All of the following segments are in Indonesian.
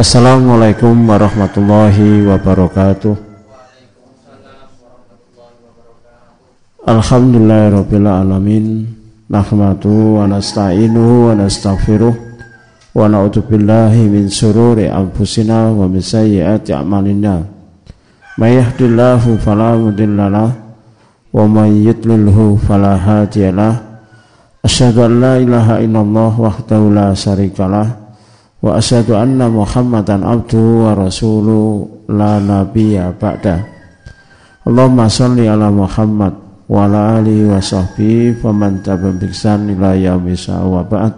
Assalamualaikum warahmatullahi wabarakatuh. Alhamdulillahirabbil alamin. Wa nasta'inuhu wa nastaghfiruh wa na'udzu billahi min sururi anfusina wa min sayyiati a'malina. May yahdihillahu wa may yudlilhu. Asyhadu an la ilaha illallah wahdahu la syarikalah wa asyhadu anna Muhammadan abduhu wa rasuluhu la nabiyya ba'da. Allahumma shalli ala Muhammad wa ala alihi wa sahbihi faman tabi'ahum bi ihsan ila yaumil wa ba'd.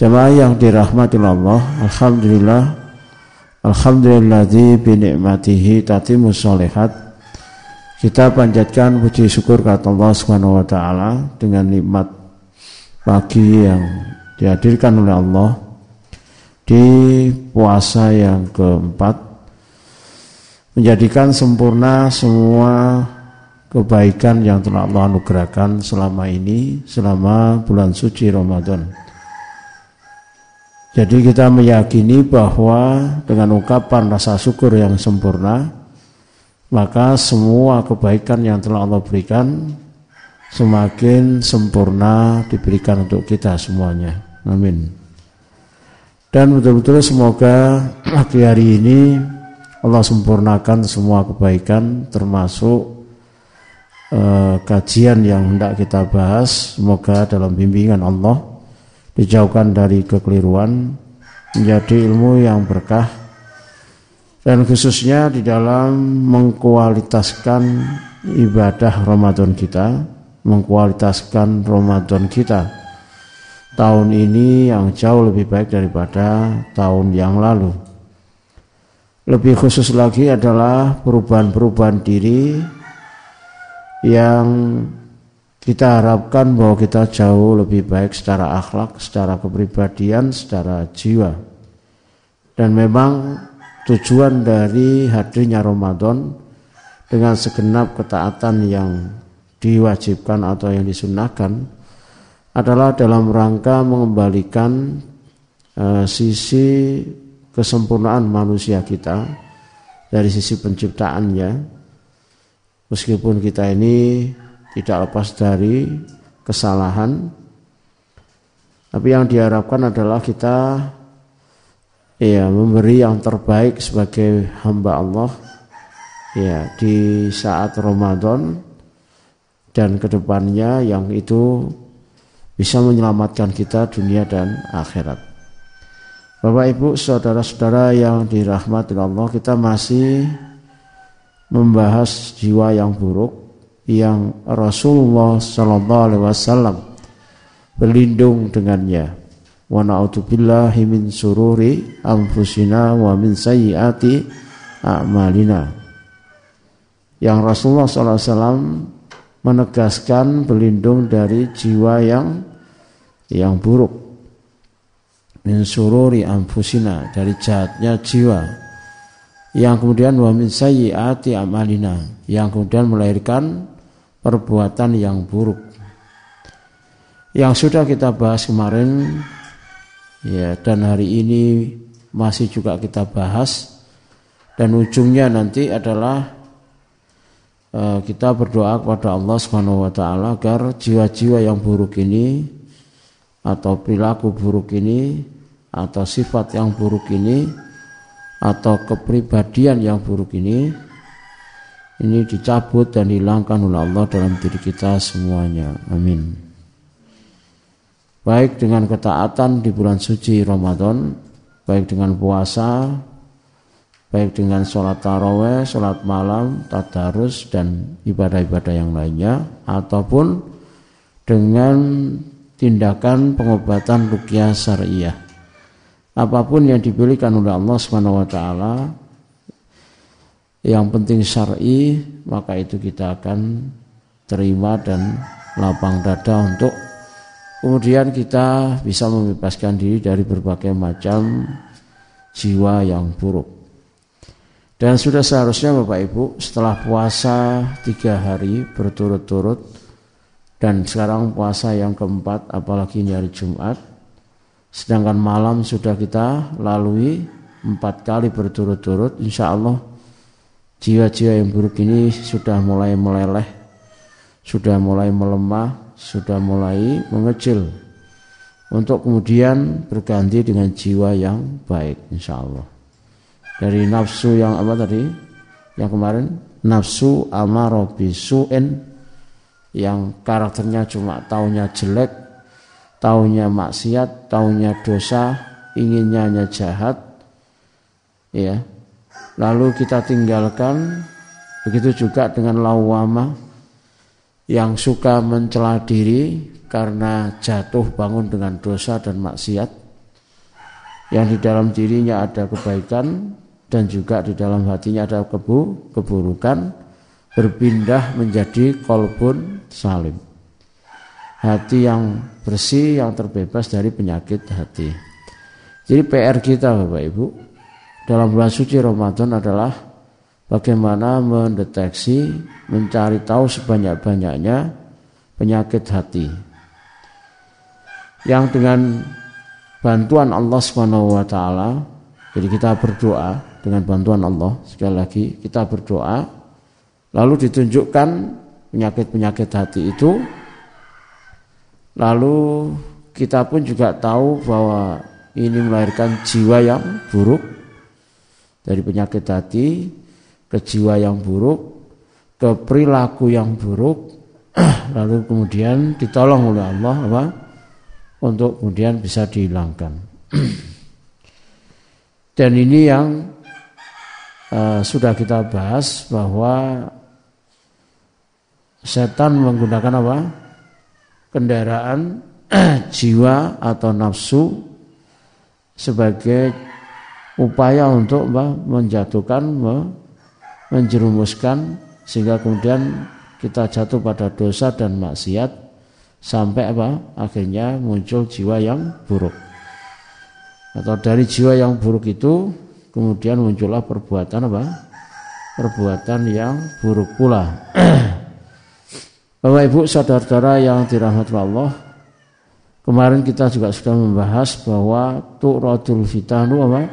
Jamaah yang dirahmati Allah, alhamdulillah alhamdulilladzi bi ni'matihi tatimmus sholihat kita panjatkan puji syukur kata Allah wa taala dengan nikmat pagi yang dihadirkan oleh Allah di puasa yang keempat menjadikan sempurna semua kebaikan yang telah Allah anugerahkan selama ini selama bulan suci Ramadan. Jadi kita meyakini bahwa dengan ungkapan rasa syukur yang sempurna maka semua kebaikan yang telah Allah berikan semakin sempurna diberikan untuk kita semuanya. Amin. Dan betul-betul semoga pagi hari ini Allah sempurnakan semua kebaikan termasuk eh, kajian yang hendak kita bahas. Semoga dalam bimbingan Allah dijauhkan dari kekeliruan menjadi ilmu yang berkah dan khususnya di dalam mengkualitaskan ibadah Ramadan kita, mengkualitaskan Ramadan kita tahun ini yang jauh lebih baik daripada tahun yang lalu. Lebih khusus lagi adalah perubahan-perubahan diri yang kita harapkan bahwa kita jauh lebih baik secara akhlak, secara kepribadian, secara jiwa. Dan memang tujuan dari hadirnya Ramadan dengan segenap ketaatan yang diwajibkan atau yang disunahkan adalah dalam rangka mengembalikan uh, sisi kesempurnaan manusia kita dari sisi penciptaannya. Meskipun kita ini tidak lepas dari kesalahan tapi yang diharapkan adalah kita ya memberi yang terbaik sebagai hamba Allah ya di saat Ramadan dan ke depannya yang itu bisa menyelamatkan kita dunia dan akhirat. Bapak Ibu, saudara-saudara yang dirahmati Allah, kita masih membahas jiwa yang buruk yang Rasulullah Shallallahu Alaihi Wasallam berlindung dengannya wa na'udzubillahi min sururi anfusina wa min sayyiati a'malina. Yang Rasulullah SAW menegaskan berlindung dari jiwa yang yang buruk. Min sururi anfusina dari jahatnya jiwa. Yang kemudian wa min sayyiati amalina yang kemudian melahirkan perbuatan yang buruk. Yang sudah kita bahas kemarin Ya, dan hari ini masih juga kita bahas. Dan ujungnya nanti adalah uh, kita berdoa kepada Allah Subhanahu wa taala agar jiwa-jiwa yang buruk ini atau perilaku buruk ini atau sifat yang buruk ini atau kepribadian yang buruk ini ini dicabut dan dihilangkan oleh Allah dalam diri kita semuanya. Amin baik dengan ketaatan di bulan suci Ramadan, baik dengan puasa, baik dengan sholat taraweh, sholat malam, tadarus dan ibadah-ibadah yang lainnya, ataupun dengan tindakan pengobatan rukyah syariah. Apa pun yang diberikan oleh Allah Subhanahu wa taala yang penting syar'i maka itu kita akan terima dan lapang dada untuk Kemudian kita bisa membebaskan diri dari berbagai macam jiwa yang buruk. Dan sudah seharusnya Bapak Ibu setelah puasa tiga hari berturut-turut dan sekarang puasa yang keempat apalagi ini hari Jumat. Sedangkan malam sudah kita lalui empat kali berturut-turut. Insya Allah jiwa-jiwa yang buruk ini sudah mulai meleleh sudah mulai melemah sudah mulai mengecil. Untuk kemudian berganti dengan jiwa yang baik insya Allah. Dari nafsu yang apa tadi? Yang kemarin? Nafsu amarah bisu'in yang karakternya cuma taunya jelek taunya maksiat, taunya dosa, inginnya hanya jahat, ya. Lalu kita tinggalkan, begitu juga dengan lawama yang suka mencela diri karena jatuh bangun dengan dosa dan maksiat, yang di dalam dirinya ada kebaikan dan juga di dalam hatinya ada kebu keburukan, berpindah menjadi kolbun salim hati yang bersih, yang terbebas dari penyakit hati. Jadi PR kita Bapak Ibu dalam bulan suci Ramadan adalah bagaimana mendeteksi, mencari tahu sebanyak-banyaknya penyakit hati. Yang dengan bantuan Allah Subhanahu wa taala, jadi kita berdoa dengan bantuan Allah, sekali lagi kita berdoa lalu ditunjukkan penyakit-penyakit hati itu. Lalu kita pun juga tahu bahwa ini melahirkan jiwa yang buruk dari penyakit hati ke jiwa yang buruk ke perilaku yang buruk. Lalu kemudian ditolong oleh Allah apa? Untuk kemudian bisa dihilangkan. Dan ini yang uh, sudah kita bahas bahwa setan menggunakan apa? Kendaraan jiwa atau nafsu sebagai upaya untuk menjatuhkan, menjerumuskan sehingga kemudian kita jatuh pada dosa dan maksiat sampai apa? Akhirnya muncul jiwa yang buruk. Atau dari jiwa yang buruk itu kemudian muncullah perbuatan apa? Perbuatan yang buruk pula Bapak Ibu saudara-saudara yang dirahmati Allah, kemarin kita juga sudah membahas bahwa tu'radul fitanu apa?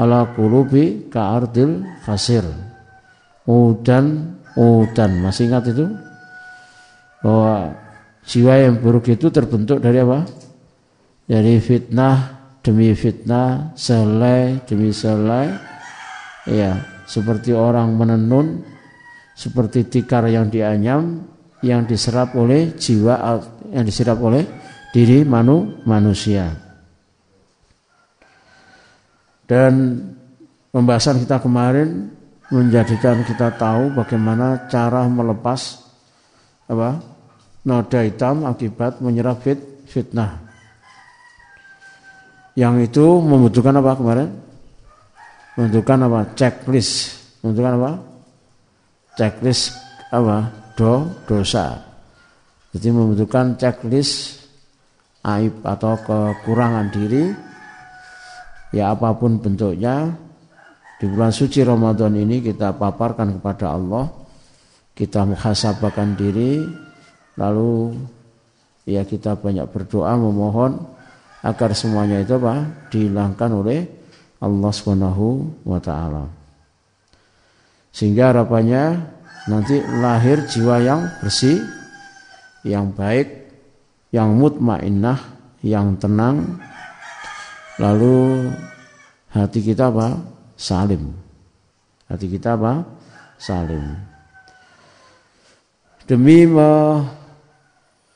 ala qulubi ka'ardil fasir. Udan udan. Masih ingat itu? Bahwa jiwa yang buruk itu terbentuk dari apa? Dari fitnah demi fitnah, selai demi selai. Ya, seperti orang menenun, seperti tikar yang dianyam, yang diserap oleh jiwa yang diserap oleh diri manu, manusia. Dan pembahasan kita kemarin menjadikan kita tahu bagaimana cara melepas apa noda hitam akibat menyerap fit, fitnah. Yang itu membutuhkan apa kemarin? Membutuhkan apa? Checklist. Membutuhkan apa? Checklist apa? Do dosa. Jadi membutuhkan checklist aib atau kekurangan diri ya apa pun bentuknya di bulan suci Ramadan ini kita paparkan kepada Allah kita muhasabahkan diri lalu ya kita banyak berdoa memohon agar semuanya itu apa dihilangkan oleh Allah Subhanahu wa taala. Sehingga harapannya nanti lahir jiwa yang bersih, yang baik, yang mutmainnah, yang tenang, lalu hati kita apa? Salim. Hati kita apa? Salim. Demi me,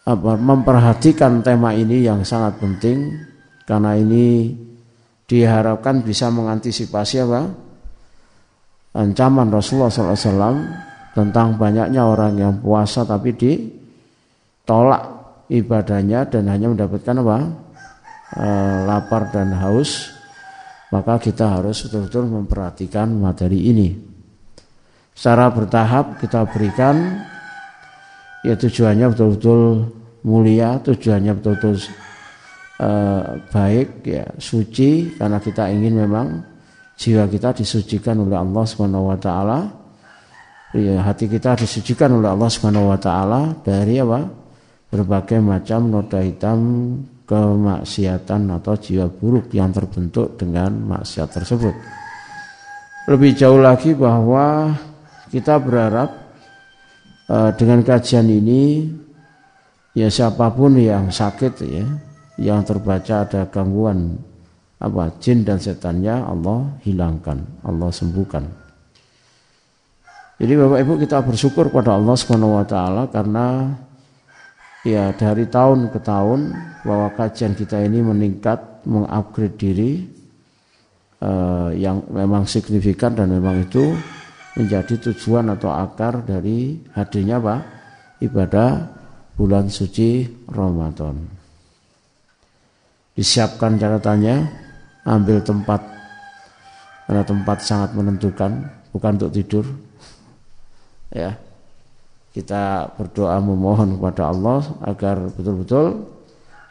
apa, memperhatikan tema ini yang sangat penting karena ini diharapkan bisa mengantisipasi apa? ancaman Rasulullah SAW tentang banyaknya orang yang puasa tapi ditolak ibadahnya dan hanya mendapatkan apa? E, lapar dan haus maka kita harus betul-betul memperhatikan materi ini. Secara bertahap kita berikan ya tujuannya betul-betul mulia tujuannya betul-betul e, baik ya suci karena kita ingin memang jiwa kita disucikan oleh Allah Subhanahu wa taala ya, hati kita disucikan oleh Allah Subhanahu wa taala dari apa? berbagai macam noda hitam kemaksiatan atau jiwa buruk yang terbentuk dengan maksiat tersebut. Lebih jauh lagi bahwa kita berharap uh, dengan kajian ini ya siapa pun yang sakit ya, yang terbaca ada gangguan apa jin dan setannya Allah hilangkan, Allah sembuhkan. Jadi Bapak Ibu kita bersyukur pada Allah Subhanahu wa taala karena ya dari tahun ke tahun bahwa kajian kita ini meningkat, mengupgrade diri eh, yang memang signifikan dan memang itu menjadi tujuan atau akar dari hadirnya Pak ibadah bulan suci Ramadan. Disiapkan catatannya, ambil tempat karena tempat sangat menentukan, bukan untuk tidur. Ya, kita berdoa memohon kepada Allah agar betul-betul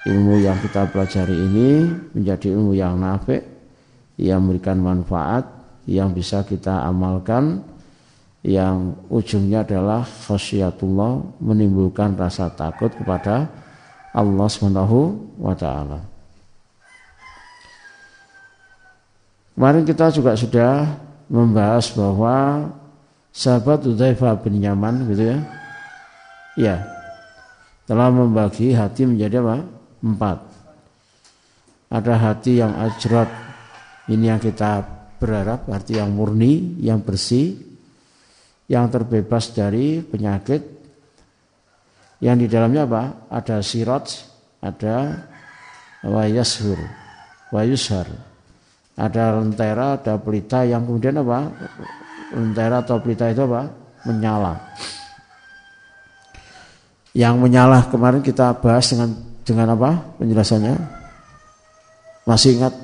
ilmu yang kita pelajari ini menjadi ilmu yang nafik, yang memberikan manfaat, yang bisa kita amalkan, yang ujungnya adalah khasyatullah menimbulkan rasa takut kepada Allah Subhanahu wa taala. Kemarin kita juga sudah membahas bahwa sahabat Udzaifah bin Yaman gitu ya. Ya. Telah membagi hati menjadi apa? Empat. Ada hati yang ajrat. Ini yang kita berharap hati yang murni, yang bersih, yang terbebas dari penyakit. Yang di dalamnya apa? Ada sirat, ada wayashur, wayushar. Ada lentera, ada pelita yang kemudian apa? Lentera atau pelita itu apa? Menyala. Yang menyala kemarin kita bahas dengan dengan apa penjelasannya? Masih ingat?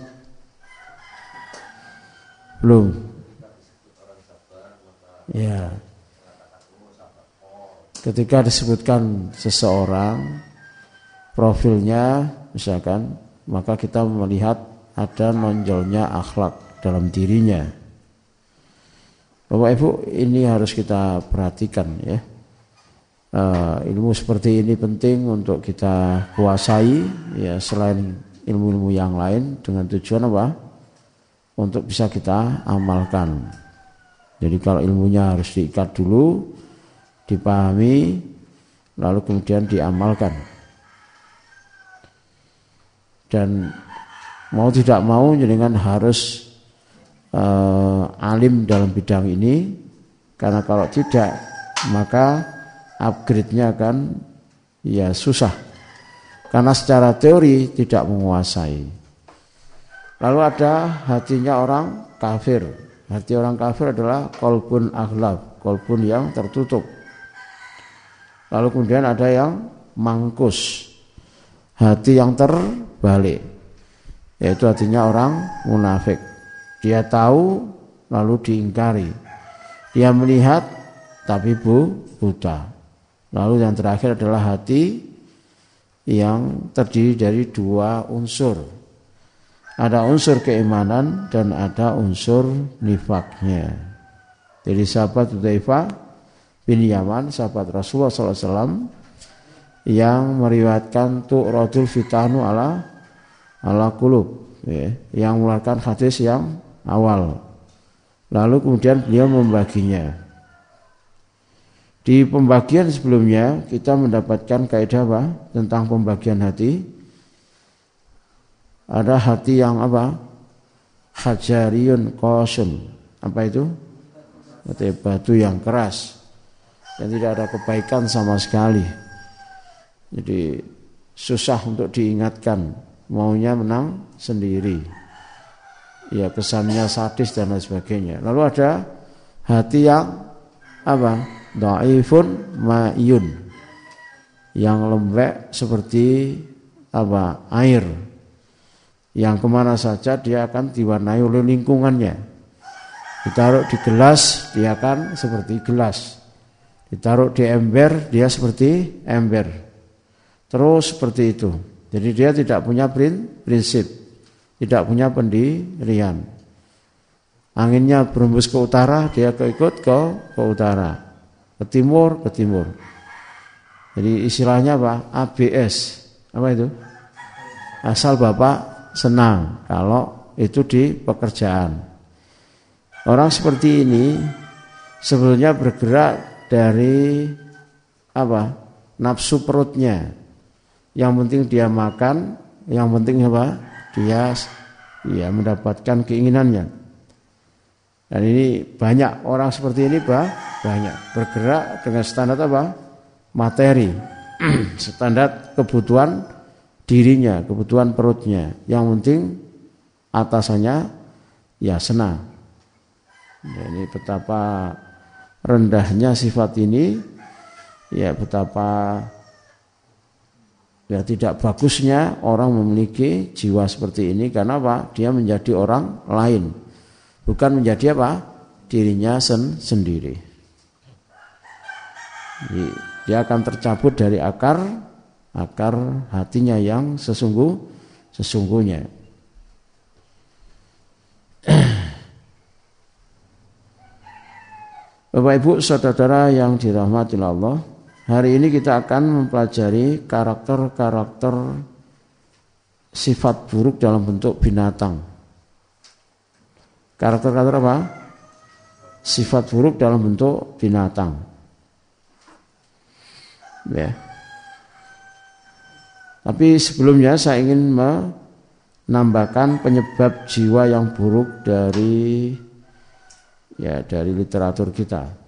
Belum. Ya. Ketika disebutkan seseorang profilnya misalkan maka kita melihat ada nonjolnya akhlak dalam dirinya Bapak Ibu ini harus kita perhatikan ya. Uh, ilmu seperti ini penting untuk kita kuasai ya selain ilmu-ilmu yang lain dengan tujuan apa? Untuk bisa kita amalkan. Jadi kalau ilmunya harus diikat dulu, dipahami, lalu kemudian diamalkan. Dan mau tidak mau dengan harus uh, alim dalam bidang ini karena kalau tidak maka upgrade-nya akan ya susah. Karena secara teori tidak menguasai. Lalu ada hatinya orang kafir. Hati orang kafir adalah kolbun akhlab kolbun yang tertutup. Lalu kemudian ada yang mangkus. Hati yang terbalik yaitu hatinya orang munafik dia tahu lalu diingkari. Dia melihat tapi bu buta. Lalu yang terakhir adalah hati yang terdiri dari dua unsur. Ada unsur keimanan dan ada unsur nifaknya. Jadi sahabat Hudzaifah bin Yaman, sahabat Rasulullah SAW yang meriwayatkan tu rodul fitanu ala ala kulub, ya, yang mengeluarkan hadis yang awal. Lalu kemudian beliau membaginya. Di pembagian sebelumnya kita mendapatkan kaidah apa? Tentang pembagian hati. Ada hati yang apa? Hajariyun kosun. Apa itu? Hati batu yang keras. Dan tidak ada kebaikan sama sekali. Jadi susah untuk diingatkan. Maunya menang sendiri ya kesannya sadis dan lain sebagainya. Lalu ada hati yang apa? Dhaifun ma'yun. Yang lembek seperti apa? Air. Yang ke mana saja dia akan diwarnai oleh lingkungannya. Ditaruh di gelas, dia akan seperti gelas. Ditaruh di ember, dia seperti ember. Terus seperti itu. Jadi dia tidak punya prinsip tidak punya pendirian. Anginnya berembus ke utara, dia keikut ke ke utara. Ke timur, ke timur. Jadi istilahnya apa? ABS. Apa itu? asal Bapak senang kalau itu di pekerjaan. Orang seperti ini sebetulnya bergerak dari apa? nafsu perutnya. Yang penting dia makan, yang penting apa? Dia ya mendapatkan keinginannya. Dan ini banyak orang seperti ini bah, banyak bergerak dengan standar apa? Materi, standar kebutuhan dirinya, kebutuhan perutnya. Yang penting atasannya ya senang. Ya, ini betapa rendahnya sifat ini, ya betapa ya tidak bagusnya orang memiliki jiwa seperti ini karena apa? Dia menjadi orang lain, bukan menjadi apa? Dirinya sen sendiri. Dia akan tercabut dari akar akar hatinya yang sesungguh sesungguhnya. Bapak Ibu saudara yang dirahmati Allah, hari ini kita akan mempelajari karakter-karakter sifat buruk dalam bentuk binatang. Karakter-karakter apa? Sifat buruk dalam bentuk binatang. Ya. Tapi sebelumnya saya ingin menambahkan penyebab jiwa yang buruk dari ya dari literatur kita.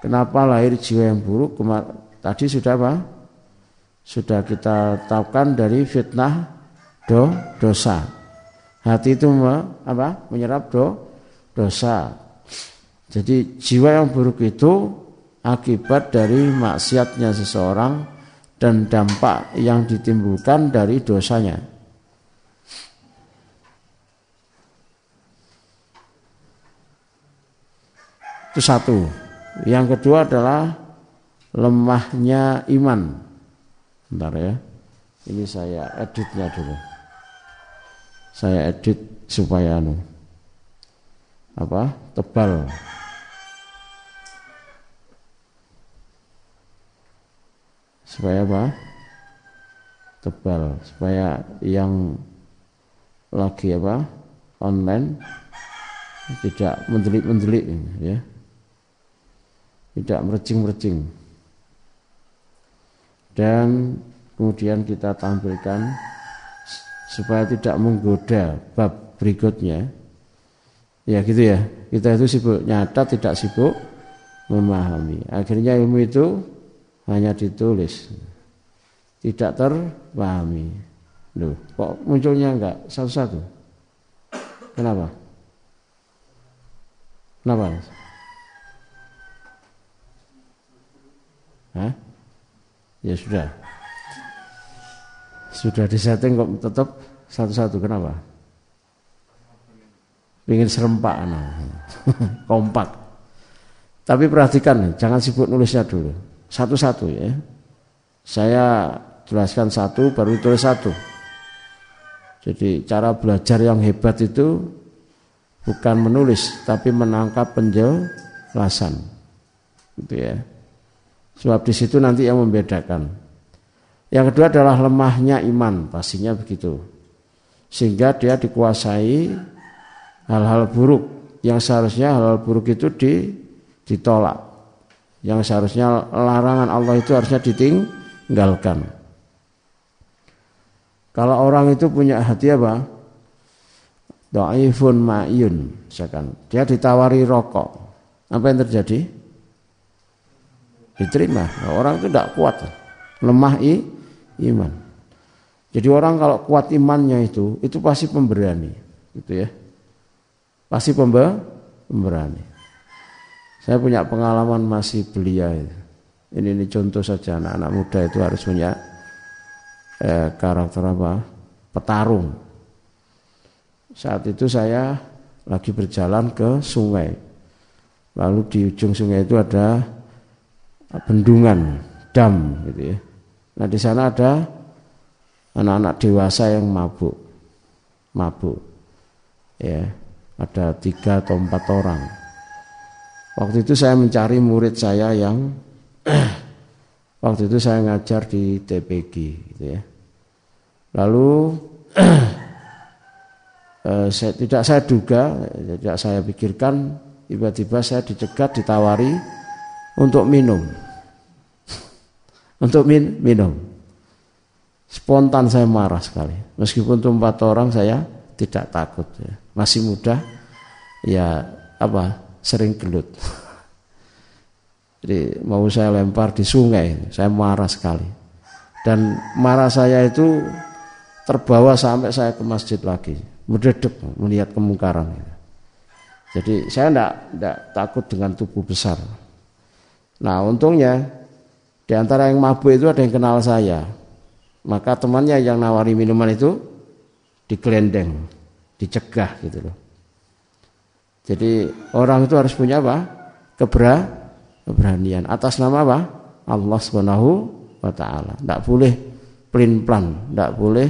Kenapa lahir jiwa yang buruk? Tadi sudah apa? Sudah kita tahukan dari fitnah do dosa. Hati itu apa? Menyerap do dosa. Jadi jiwa yang buruk itu akibat dari maksiatnya seseorang dan dampak yang ditimbulkan dari dosanya. Itu satu. Yang kedua adalah lemahnya iman. Bentar ya. Ini saya editnya dulu. Saya edit supaya anu apa? tebal. Supaya apa? Tebal, supaya yang lagi apa? online tidak mendelik-mendelik ya tidak merejing-merejing. Dan kemudian kita tampilkan supaya tidak menggoda bab berikutnya. Ya gitu ya. Kita itu sibuk nyata, tidak sibuk memahami. Akhirnya ilmu itu hanya ditulis. Tidak terpahami. Loh, kok munculnya enggak satu-satu? Kenapa? Kenapa? Hah? Ya sudah. Sudah disetting kok tetap satu-satu. Kenapa? Ingin serempak. Nah. Kompak. Tapi perhatikan, jangan sibuk nulisnya dulu. Satu-satu ya. Saya jelaskan satu, baru tulis satu. Jadi cara belajar yang hebat itu bukan menulis, tapi menangkap penjelasan. Gitu ya. Sebab di situ nanti yang membedakan. Yang kedua adalah lemahnya iman, pastinya begitu. Sehingga dia dikuasai hal-hal buruk yang seharusnya hal-hal buruk itu di, ditolak. Yang seharusnya larangan Allah itu harusnya ditinggalkan. Kalau orang itu punya hati apa? Do'ifun ma'yun, misalkan. Dia ditawari rokok. Apa yang terjadi? Diterima. Nah, orang itu tidak kuat, lemah i, iman. Jadi orang kalau kuat imannya itu, itu pasti pemberani, gitu ya. Pasti pembe, pemberani. Saya punya pengalaman masih belia. Ini, ini contoh saja anak-anak muda itu harus punya eh, karakter apa? Petarung. Saat itu saya lagi berjalan ke sungai. Lalu di ujung sungai itu ada bendungan, dam gitu ya. Nah di sana ada anak-anak dewasa yang mabuk, mabuk, ya ada tiga atau empat orang. Waktu itu saya mencari murid saya yang waktu itu saya ngajar di TPG, gitu ya, Lalu eh, saya, tidak saya duga, tidak saya pikirkan, tiba-tiba saya dicegat, ditawari untuk minum. untuk min, minum. Spontan saya marah sekali. Meskipun itu empat orang saya tidak takut. Ya. Masih muda, ya apa sering gelut. Jadi mau saya lempar di sungai, saya marah sekali. Dan marah saya itu terbawa sampai saya ke masjid lagi, mendedek melihat kemungkaran. Jadi saya tidak takut dengan tubuh besar. Nah untungnya di antara yang mabuk itu ada yang kenal saya. Maka temannya yang nawari minuman itu digelendeng, dicegah gitu loh. Jadi orang itu harus punya apa? Kebera, keberanian. Atas nama apa? Allah Subhanahu wa taala. Tidak boleh pelin-plan, tidak boleh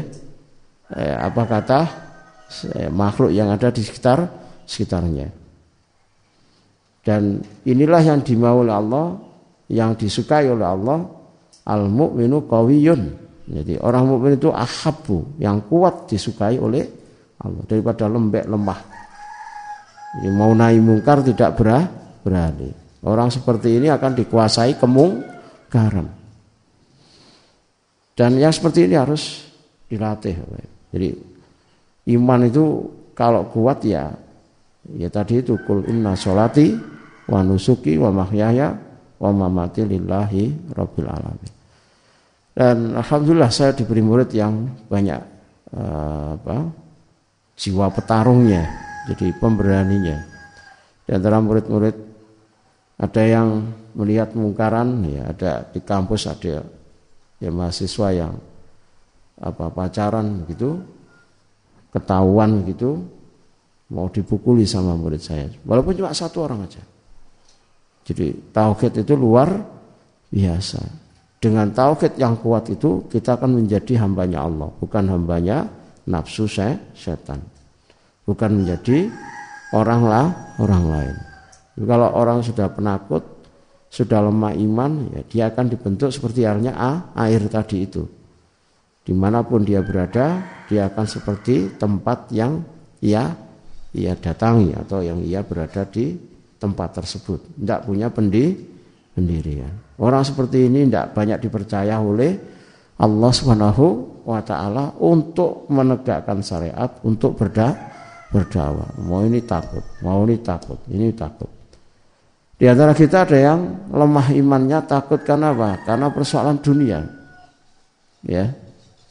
eh, apa kata eh, makhluk yang ada di sekitar sekitarnya. Dan inilah yang dimau oleh Allah, yang disukai oleh Allah, al mukminu qawiyun. Jadi orang mukmin itu ahabu, yang kuat disukai oleh Allah daripada lembek lemah. Jadi mau naik mungkar tidak berani. Orang seperti ini akan dikuasai kemungkaran. Dan yang seperti ini harus dilatih. Jadi iman itu kalau kuat ya ya tadi itu kul inna solati wa nusuki wa mahyaya wa mamati lillahi rabbil alamin. Dan alhamdulillah saya diberi murid yang banyak uh, apa jiwa petarungnya jadi pemberaninya. Di antara murid-murid ada yang melihat mungkaran, ya ada di kampus ada ya mahasiswa yang apa pacaran gitu, ketahuan gitu, mau dipukuli sama murid saya. Walaupun cuma satu orang aja. Jadi tauhid itu luar biasa. Dengan tauhid yang kuat itu kita akan menjadi hambanya Allah, bukan hambanya nafsu saya setan bukan menjadi orang lah orang lain. Kalau orang sudah penakut, sudah lemah iman, ya dia akan dibentuk seperti halnya A, air tadi itu. Di mana pun dia berada, dia akan seperti tempat yang ia ia datangi atau yang ia berada di tempat tersebut. Tidak punya pendi, pendirian. Orang seperti ini tidak banyak dipercaya oleh Allah Subhanahu wa taala untuk menegakkan syariat, untuk berda berdakwah. Mau ini takut, mau ini takut, ini takut. Di antara kita ada yang lemah imannya takut karena apa? Karena persoalan dunia. Ya,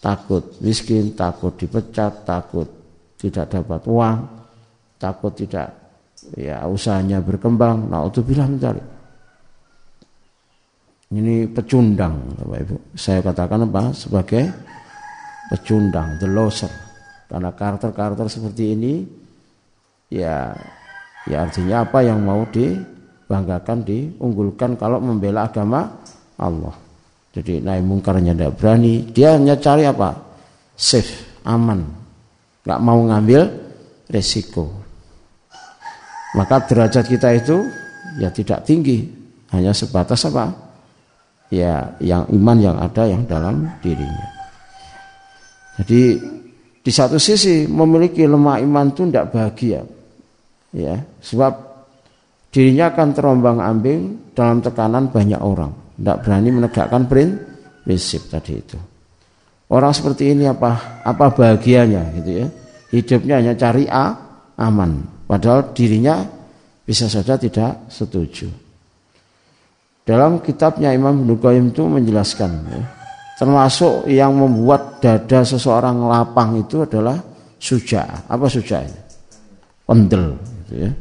takut miskin, takut dipecat, takut tidak dapat uang, takut tidak ya usahanya berkembang. Nah, untuk bilang mencari. Ini pecundang, Bapak Ibu. Saya katakan apa? Sebagai pecundang, the loser. Karena karakter-karakter seperti ini ya ya artinya apa yang mau dibanggakan, diunggulkan kalau membela agama Allah. Jadi naik mungkarnya tidak berani, dia hanya cari apa? Safe, aman. nggak mau ngambil resiko. Maka derajat kita itu ya tidak tinggi, hanya sebatas apa? Ya, yang iman yang ada yang dalam dirinya. Jadi di satu sisi memiliki lemah iman itu tidak bahagia. Ya, sebab dirinya akan terombang ambing dalam tekanan banyak orang. Tidak berani menegakkan prinsip tadi itu. Orang seperti ini apa apa bahagianya gitu ya. Hidupnya hanya cari A, aman. Padahal dirinya bisa saja tidak setuju. Dalam kitabnya Imam Ibnu itu menjelaskan ya, Termasuk yang membuat dada seseorang lapang itu adalah suja. Apa suja ini? Kendel. Gitu ya.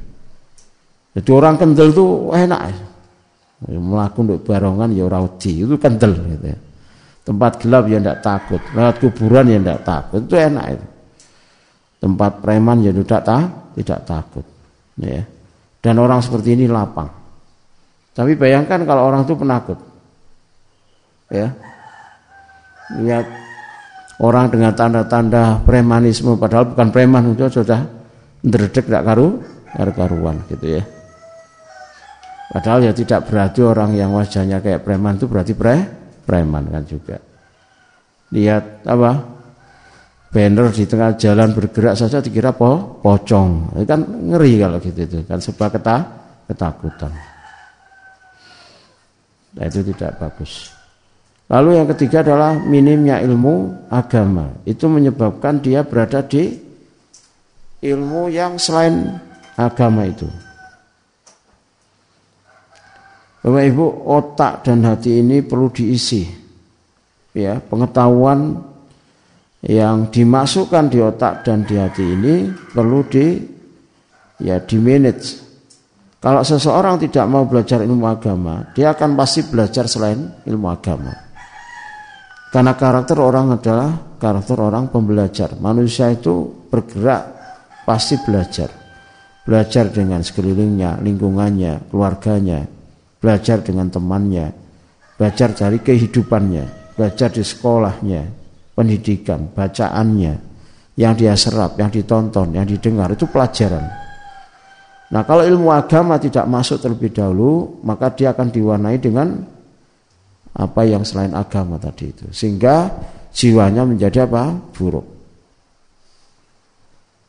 Jadi orang kendel itu enak. Ya, melakukan untuk barongan ya rauti itu kendel gitu ya. Tempat gelap ya tidak takut, lewat kuburan ya tidak takut, itu enak itu. Tempat preman ya tidak tak, tidak takut. Ya. Dan orang seperti ini lapang. Tapi bayangkan kalau orang itu penakut. Ya, lihat orang dengan tanda-tanda premanisme padahal bukan preman itu sudah ndredeg tidak karu karuan gitu ya. Padahal ya tidak berarti orang yang wajahnya kayak preman itu berarti pre preman kan juga. Lihat apa? Banner di tengah jalan bergerak saja dikira po, pocong. Itu kan ngeri kalau gitu itu kan sebuah keta, ketakutan. Nah, itu tidak bagus. Lalu yang ketiga adalah minimnya ilmu agama. Itu menyebabkan dia berada di ilmu yang selain agama itu. Bapak Ibu, otak dan hati ini perlu diisi. Ya, pengetahuan yang dimasukkan di otak dan di hati ini perlu di ya di manage. Kalau seseorang tidak mau belajar ilmu agama, dia akan pasti belajar selain ilmu agama. Karena karakter orang adalah karakter orang pembelajar. Manusia itu bergerak pasti belajar. Belajar dengan sekelilingnya, lingkungannya, keluarganya, belajar dengan temannya, belajar dari kehidupannya, belajar di sekolahnya, pendidikan, bacaannya, yang dia serap, yang ditonton, yang didengar itu pelajaran. Nah, kalau ilmu agama tidak masuk terlebih dahulu, maka dia akan diwarnai dengan apa yang selain agama tadi itu. Sehingga jiwanya menjadi apa? buruk.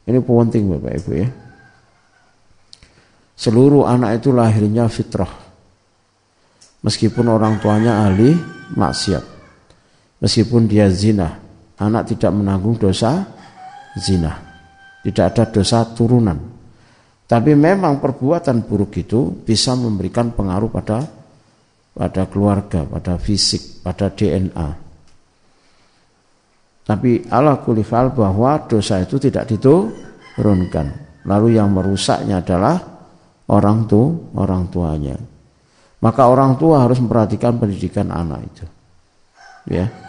Ini penting Bapak Ibu ya. Seluruh anak itu lahirnya fitrah meskipun orang tuanya ahli maksiat. Meskipun dia zina, anak tidak menanggung dosa zina. Tidak ada dosa turunan. Tapi memang perbuatan buruk itu bisa memberikan pengaruh pada pada keluarga, pada fisik, pada DNA. Tapi Allah kulifal bahwa dosa itu tidak diturunkan. Lalu yang merusaknya adalah orang tua, orang tuanya. Maka orang tua harus memperhatikan pendidikan anak itu. Ya.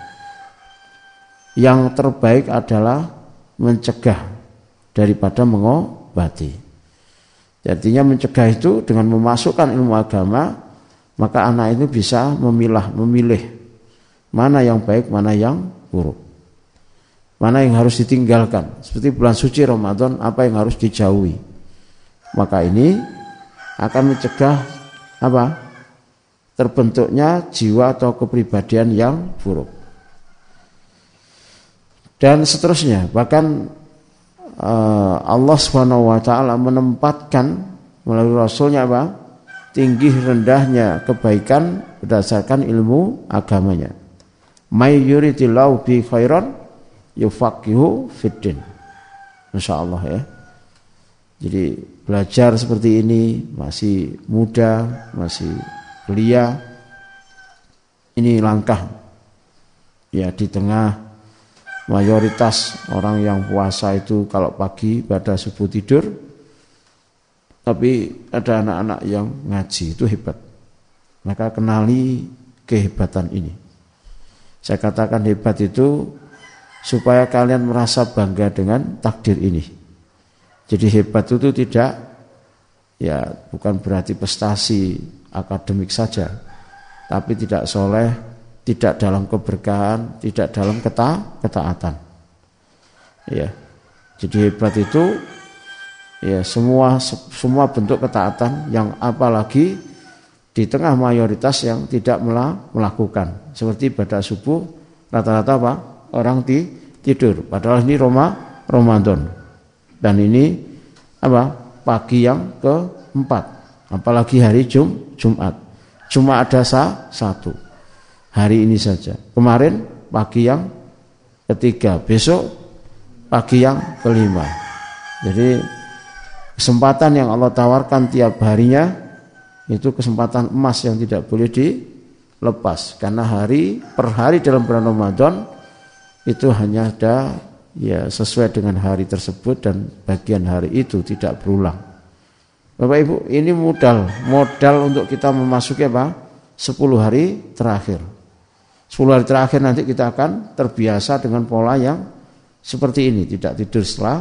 Yang terbaik adalah mencegah daripada mengobati. Artinya mencegah itu dengan memasukkan ilmu agama, maka anak itu bisa memilah, memilih mana yang baik, mana yang buruk. Mana yang harus ditinggalkan. Seperti bulan suci Ramadan, apa yang harus dijauhi. Maka ini akan mencegah apa? terbentuknya jiwa atau kepribadian yang buruk. Dan seterusnya, bahkan uh, Allah Subhanahu wa taala menempatkan melalui rasulnya apa? tinggi rendahnya kebaikan berdasarkan ilmu agamanya. May yuridillahu bi khairan yufaqihu fiddin. Masya Allah ya. Jadi belajar seperti ini masih muda, masih belia ini langkah ya di tengah mayoritas orang yang puasa itu kalau pagi pada subuh tidur tapi ada anak-anak yang ngaji itu hebat. Maka kenali kehebatan ini. Saya katakan hebat itu supaya kalian merasa bangga dengan takdir ini. Jadi hebat itu tidak ya bukan berarti prestasi akademik saja, tapi tidak soleh, tidak dalam keberkahan, tidak dalam keta ketaatan. Ya, jadi hebat itu ya semua semua bentuk ketaatan yang apalagi di tengah mayoritas yang tidak melakukan. Seperti pada subuh rata-rata apa? Orang di tidur. Padahal ini Roma Ramadan. Dan ini apa? Pagi yang keempat. Apalagi hari Jum, Jumat. Cuma ada sah, satu. Hari ini saja. Kemarin pagi yang ketiga, besok pagi yang kelima. Jadi kesempatan yang Allah tawarkan tiap harinya itu kesempatan emas yang tidak boleh dilepas karena hari per hari dalam bulan Ramadan itu hanya ada ya sesuai dengan hari tersebut dan bagian hari itu tidak berulang. Bapak Ibu, ini modal, modal untuk kita memasuki apa? 10 hari terakhir. 10 hari terakhir nanti kita akan terbiasa dengan pola yang seperti ini, tidak tidur setelah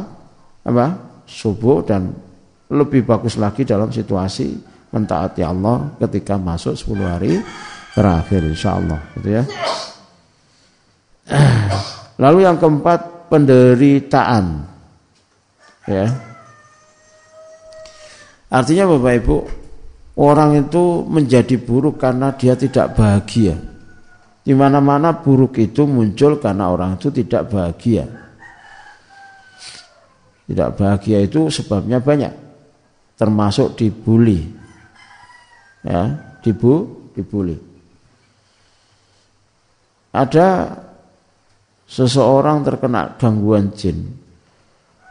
apa? subuh dan lebih bagus lagi dalam situasi mentaati Allah ketika masuk 10 hari terakhir insya Allah gitu ya. Lalu yang keempat penderitaan ya Artinya Bapak Ibu, orang itu menjadi buruk karena dia tidak bahagia. Di mana-mana buruk itu muncul karena orang itu tidak bahagia. Tidak bahagia itu sebabnya banyak. Termasuk dibully. Ya, dibu, dibully. Ada seseorang terkena gangguan jin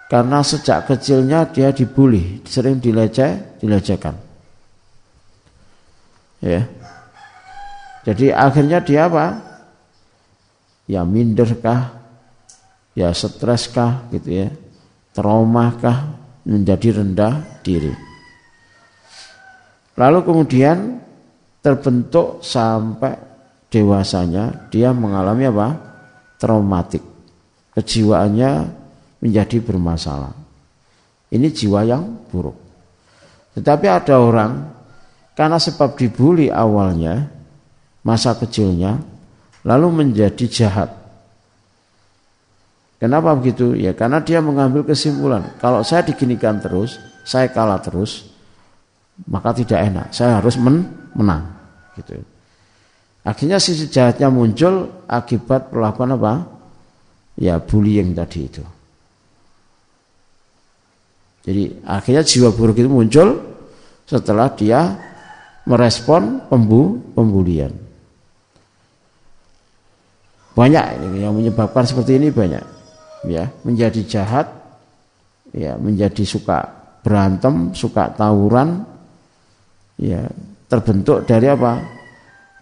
karena sejak kecilnya dia dibully, sering dileceh, dilecehkan. Ya. Jadi akhirnya dia apa? Ya minderkah? Ya streskah gitu ya? Traumakah menjadi rendah diri. Lalu kemudian terbentuk sampai dewasanya dia mengalami apa? Traumatik. Kejiwaannya menjadi bermasalah. Ini jiwa yang buruk. Tetapi ada orang karena sebab dibully awalnya masa kecilnya lalu menjadi jahat. Kenapa begitu? Ya karena dia mengambil kesimpulan, kalau saya diginikan terus, saya kalah terus, maka tidak enak. Saya harus men menang. Gitu. Akhirnya sisi jahatnya muncul akibat perlakuan apa? Ya bullying tadi itu. Jadi akhirnya jiwa buruk itu muncul setelah dia merespon pembu pembulian. Banyak ini yang menyebabkan seperti ini banyak. Ya, menjadi jahat, ya, menjadi suka berantem, suka tawuran, ya, terbentuk dari apa?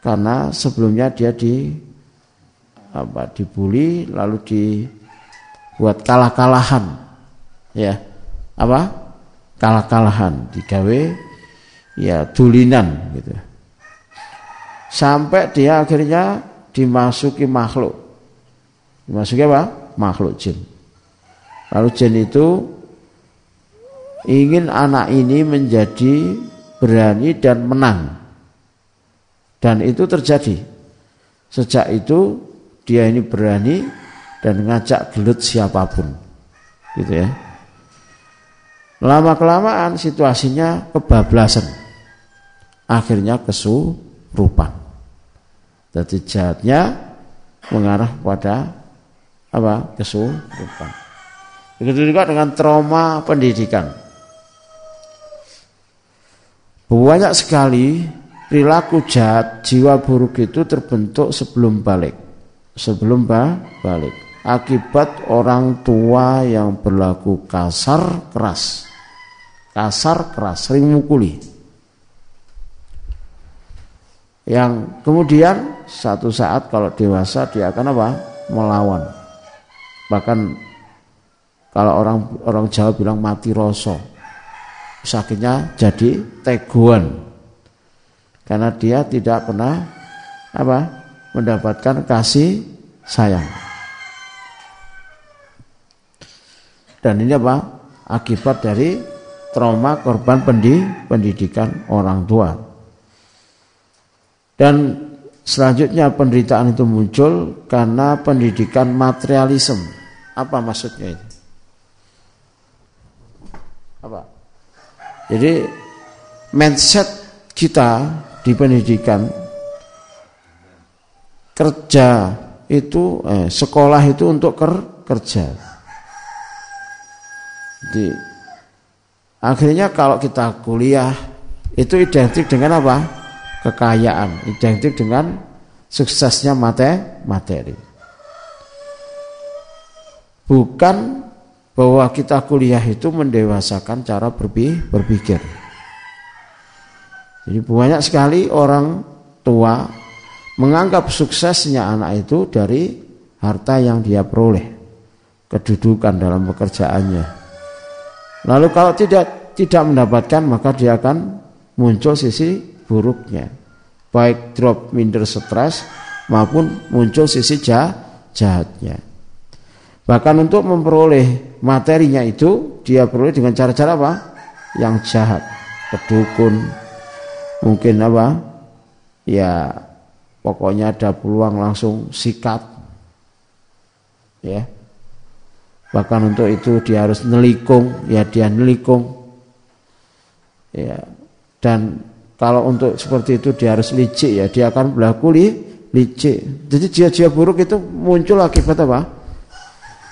karena sebelumnya dia di apa dibully lalu dibuat kalah-kalahan ya apa kalah-kalahan digawe ya dulinan gitu sampai dia akhirnya dimasuki makhluk dimasuki apa makhluk jin lalu jin itu ingin anak ini menjadi berani dan menang dan itu terjadi. Sejak itu dia ini berani dan ngajak gelut siapa pun. Gitu ya. Lama kelamaan situasinya kebablasan. Akhirnya kesurupan. Jadi jahatnya mengarah pada apa? kesurupan. Begitu juga dengan trauma pendidikan. Banyak sekali perilaku jahat, jiwa buruk itu terbentuk sebelum balik. Sebelum balik. Akibat orang tua yang berlaku kasar keras. Kasar keras, sering mukuli. Yang kemudian satu saat kalau dewasa dia akan apa? Melawan. Bahkan kalau orang orang Jawa bilang mati rosok. Sakitnya jadi teguan karena dia tidak pernah apa mendapatkan kasih sayang. Dan ini apa? Akibat dari trauma korban pendidikan orang tua. Dan selanjutnya penderitaan itu muncul karena pendidikan materialisme. Apa maksudnya itu? Apa? Jadi mindset kita di pendidikan kerja itu eh, sekolah itu untuk ker, kerja. Jadi akhirnya kalau kita kuliah itu identik dengan apa? Kekayaan, identik dengan suksesnya mate, materi. Bukan bahwa kita kuliah itu mendewasakan cara berpikir. Jadi banyak sekali orang tua menganggap suksesnya anak itu dari harta yang dia peroleh, kedudukan dalam pekerjaannya. Lalu kalau tidak tidak mendapatkan maka dia akan muncul sisi buruknya, baik drop minder stres maupun muncul sisi jahatnya. Bahkan untuk memperoleh materinya itu dia peroleh dengan cara-cara apa? Yang jahat, kedukun, mungkin apa? Ya pokoknya ada peluang langsung sikat. Ya. Bahkan untuk itu dia harus nelikung ya dia nelikung. Ya. Dan kalau untuk seperti itu dia harus licik ya. Dia akan berlaku li, licik. Jadi jiwa-jiwa buruk itu muncul akibat apa?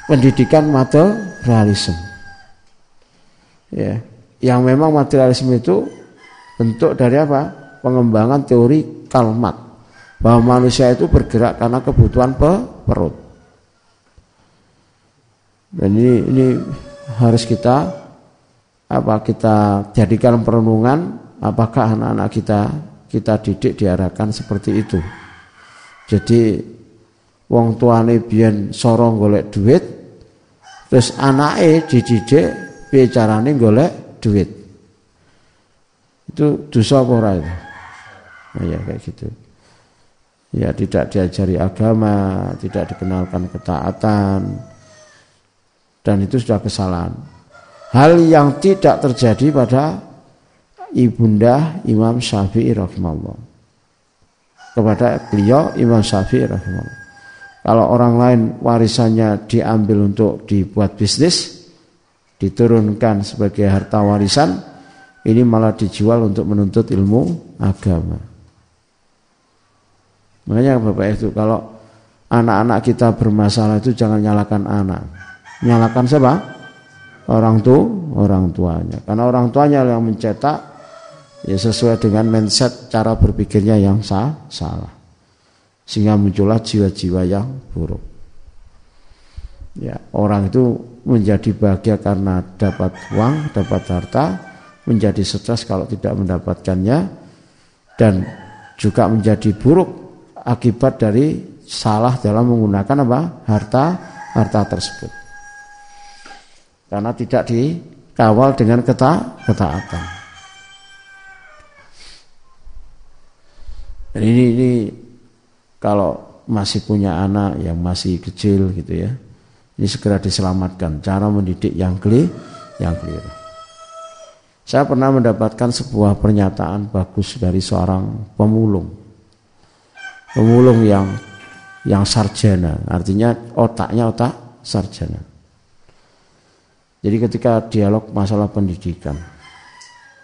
Pendidikan materialisme. Ya, yang memang materialisme itu bentuk dari apa? Pengembangan teori kalmat. Bahwa manusia itu bergerak karena kebutuhan perut. Dan ini, ini harus kita apa kita jadikan perenungan apakah anak-anak kita kita didik diarahkan seperti itu. Jadi wong tuane biyen sorong golek duit terus anake dididik piye carane golek duit. Itu dosa apa ora itu? Nah, ya kayak gitu. Ya tidak diajari agama, tidak dikenalkan ketaatan, dan itu sudah kesalahan. Hal yang tidak terjadi pada ibunda Imam Syafi'i rahimahullah. Kepada beliau Imam Syafi'i rahimahullah. Kalau orang lain warisannya diambil untuk dibuat bisnis, diturunkan sebagai harta warisan, ini malah dijual untuk menuntut ilmu agama. Makanya Bapak itu kalau anak-anak kita bermasalah itu jangan nyalakan anak. Nyalakan siapa? Orang tua, orang tuanya. Karena orang tuanya yang mencetak ya sesuai dengan mindset cara berpikirnya yang sah, salah. Sehingga muncullah jiwa-jiwa yang buruk. Ya, orang itu menjadi bahagia karena dapat uang, dapat harta, menjadi stres kalau tidak mendapatkannya dan juga menjadi buruk akibat dari salah dalam menggunakan apa? harta harta tersebut karena tidak dikawal dengan keta ketaatan. Dan ini, ini kalau masih punya anak yang masih kecil gitu ya, ini segera diselamatkan. Cara mendidik yang keli, yang keliru. Saya pernah mendapatkan sebuah pernyataan bagus dari seorang pemulung. Pemulung yang yang sarjana, artinya otaknya otak sarjana. Jadi ketika dialog masalah pendidikan,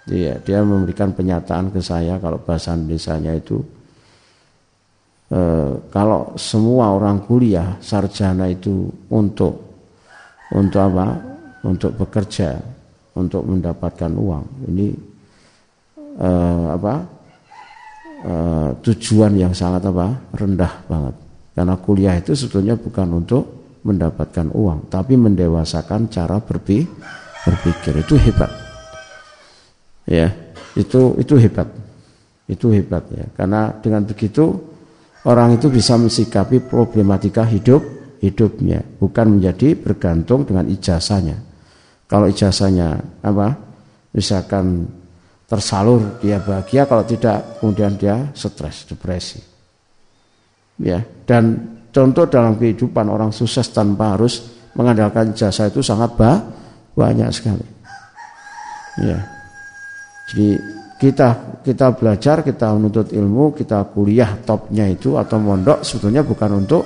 dia, dia memberikan penyataan ke saya kalau bahasa Indonesia itu e, kalau semua orang kuliah sarjana itu untuk untuk apa? Untuk bekerja, untuk mendapatkan uang. Ini e, apa? E, tujuan yang sangat apa? rendah banget. Karena kuliah itu sebetulnya bukan untuk mendapatkan uang, tapi mendewasakan cara berpikir. Itu hebat. Ya, itu itu hebat. Itu hebat ya. Karena dengan begitu orang itu bisa mensikapi problematika hidup hidupnya, bukan menjadi bergantung dengan ijazahnya. Kalau ijazahnya apa? Misalkan tersalur dia bahagia, kalau tidak kemudian dia stres, depresi. Ya, dan Contoh dalam kehidupan orang sukses tanpa harus mengandalkan jasa itu sangat banyak sekali. Ya. Jadi kita kita belajar, kita menuntut ilmu, kita kuliah topnya itu atau mondok sebetulnya bukan untuk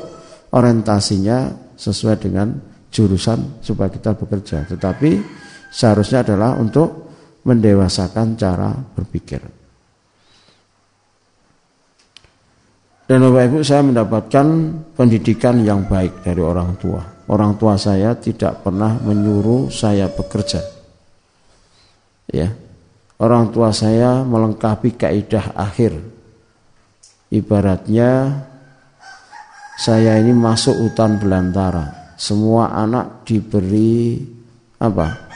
orientasinya sesuai dengan jurusan supaya kita bekerja, tetapi seharusnya adalah untuk mendewasakan cara berpikir. Dan Bapak Ibu saya mendapatkan pendidikan yang baik dari orang tua. Orang tua saya tidak pernah menyuruh saya bekerja. Ya. Orang tua saya melengkapi kaidah akhir. Ibaratnya saya ini masuk hutan belantara. Semua anak diberi apa?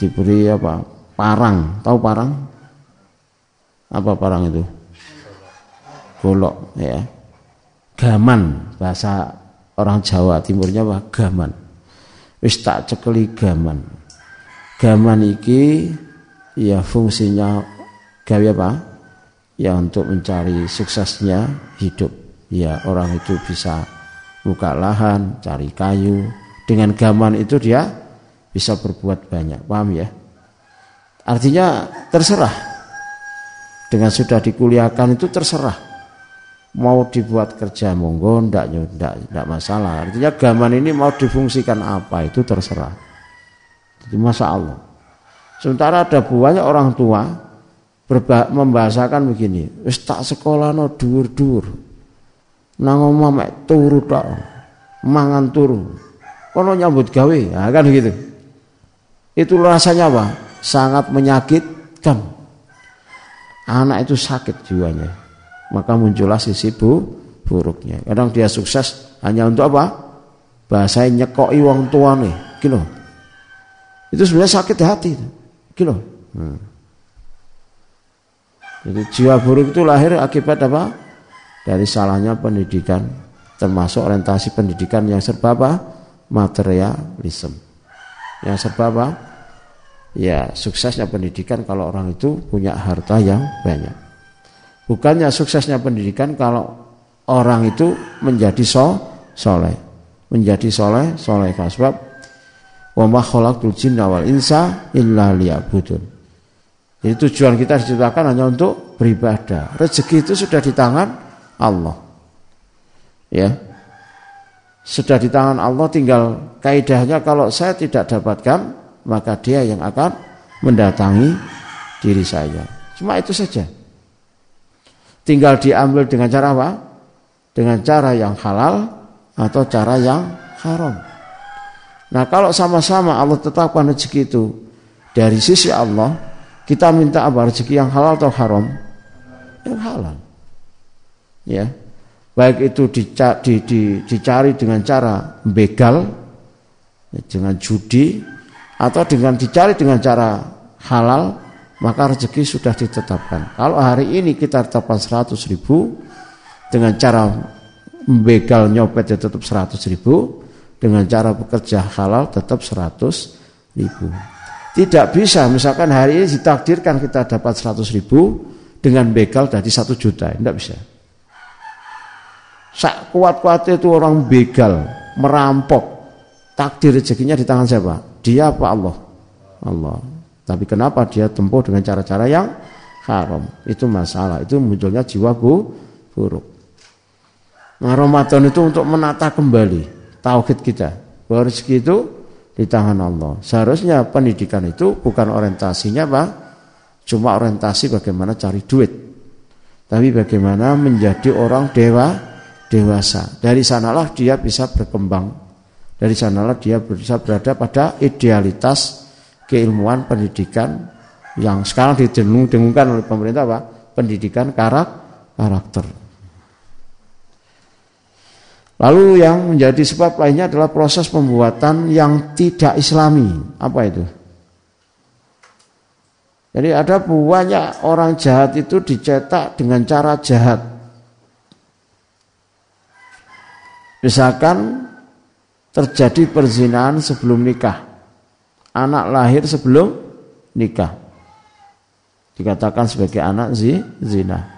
Diberi apa? Parang. Tahu parang? Apa parang itu? golok ya gaman bahasa orang Jawa timurnya apa gaman wis tak cekeli gaman gaman iki ya fungsinya gawe apa? Ya untuk mencari suksesnya hidup. Ya orang itu bisa buka lahan cari kayu. Dengan gaman itu dia bisa berbuat banyak. Paham ya? Artinya terserah. Dengan sudah dikuliahkan itu terserah. Mau dibuat kerja monggo ndak ndak ndak masalah. Artinya gaman ini mau difungsikan apa itu terserah. Jadi masa Allah. Sementara ada banyak orang tua berba, membahasakan begini, wis tak sekolah no dur-dur. Nang omah mek turu tok. Mangan turu. Kono nyambut gawe, nah, kan gitu. itu rasanya apa? Sangat menyakitkan. Anak itu sakit jiwanya. Maka muncullah sisi bu, buruknya. Kadang dia sukses hanya untuk apa? Bahasanya nyekoi wong tua nih, gitu. Itu sebenarnya sakit hati, gitu. Hmm. Jadi jiwa buruk itu lahir akibat apa? Dari salahnya pendidikan, termasuk orientasi pendidikan yang serba apa? Materialisme. Yang serba apa? Ya, suksesnya pendidikan kalau orang itu punya harta yang banyak. Bukannya suksesnya pendidikan kalau orang itu menjadi so, soleh. Menjadi soleh, soleh sebab wa ma khalaqtul jinna wal insa illa liya'budun. Jadi tujuan kita diciptakan hanya untuk beribadah. Rezeki itu sudah di tangan Allah. Ya. Sudah di tangan Allah tinggal kaidahnya kalau saya tidak dapatkan maka dia yang akan mendatangi diri saya. Cuma itu saja. Tinggal diambil dengan cara apa? Dengan cara yang halal atau cara yang haram. Nah kalau sama-sama Allah tetapkan rezeki itu dari sisi Allah, kita minta apa? Rezeki yang halal atau haram? Yang halal. Ya. Baik itu dicari, di, di, dicari dengan cara begal, ya, dengan judi, atau dengan dicari dengan cara halal, maka rezeki sudah ditetapkan. Kalau hari ini kita tetapkan 100 ribu, dengan cara begal nyopet ya tetap 100 ribu, dengan cara bekerja halal tetap 100 ribu. Tidak bisa, misalkan hari ini ditakdirkan kita dapat 100 ribu dengan begal dari satu juta, tidak bisa. Sak kuat-kuatnya itu orang begal, merampok, takdir rezekinya di tangan siapa? Dia apa Allah? Allah. Tapi kenapa dia tempuh dengan cara-cara yang haram? Itu masalah, itu munculnya jiwa buruk. Nah Ramadan itu untuk menata kembali tauhid kita. Bahwa rezeki itu di tangan Allah. Seharusnya pendidikan itu bukan orientasinya apa? Cuma orientasi bagaimana cari duit. Tapi bagaimana menjadi orang dewa dewasa. Dari sanalah dia bisa berkembang. Dari sanalah dia bisa berada pada idealitas keilmuan pendidikan yang sekarang didengung-dengungkan oleh pemerintah apa? Pendidikan karakter. Lalu yang menjadi sebab lainnya adalah proses pembuatan yang tidak islami. Apa itu? Jadi ada banyak orang jahat itu dicetak dengan cara jahat. Misalkan terjadi perzinahan sebelum nikah. Anak lahir sebelum nikah. Dikatakan sebagai anak zina.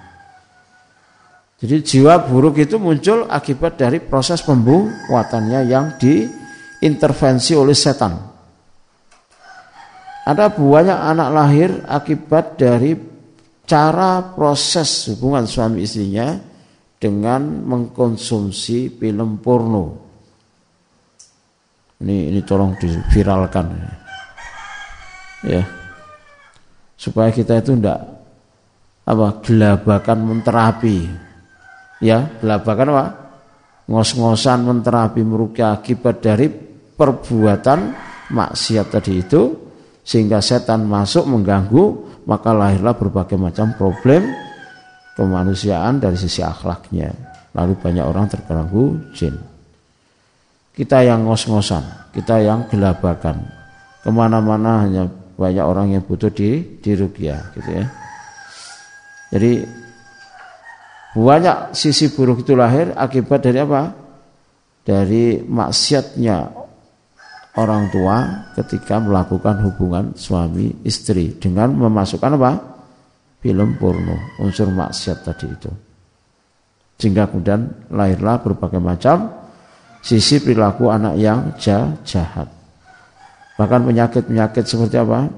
Jadi jiwa buruk itu muncul akibat dari proses pembuatannya yang diintervensi oleh setan. Ada banyak anak lahir akibat dari cara proses hubungan suami istrinya dengan mengkonsumsi film porno. Ini ini tolong diviralkan ya. Supaya kita itu tidak apa gelabakan menterapi ya belabakan apa? Ngos-ngosan menterapi merukyah akibat dari perbuatan maksiat tadi itu sehingga setan masuk mengganggu maka lahirlah berbagai macam problem kemanusiaan dari sisi akhlaknya. Lalu banyak orang terganggu jin. Kita yang ngos-ngosan kita yang gelabakan. Ke mana-mana hanya banyak orang yang butuh di di rukyah gitu ya. Jadi banyak sisi buruk itu lahir akibat dari apa? Dari maksiatnya orang tua ketika melakukan hubungan suami istri dengan memasukkan apa? Film porno, unsur maksiat tadi itu. Sehingga kemudian lahirlah berbagai macam sisi perilaku anak yang jahat. Bahkan penyakit-penyakit seperti apa?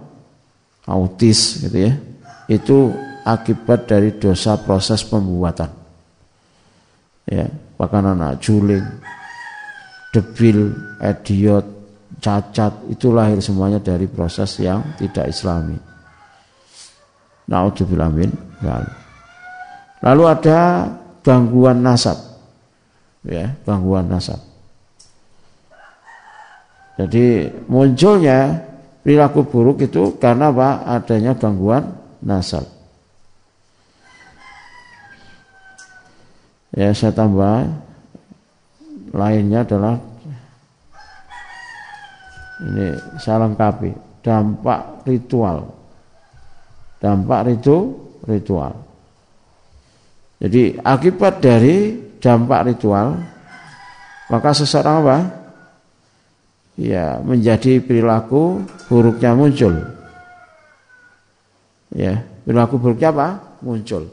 Autis gitu ya. Itu akibat dari dosa proses pembuatan. Ya, bahkan anak juling, debil, idiot, cacat itu lahir semuanya dari proses yang tidak islami. Naudzubillah min Lalu ada gangguan nasab. Ya, gangguan nasab. Jadi munculnya perilaku buruk itu karena apa? Adanya gangguan nasab. Ya saya tambah. Lainnya adalah ini saya lengkapi. Dampak ritual. Dampak itu ritual. Jadi akibat dari dampak ritual maka seseorang apa? Ya menjadi perilaku buruknya muncul. Ya perilaku buruknya apa? Muncul.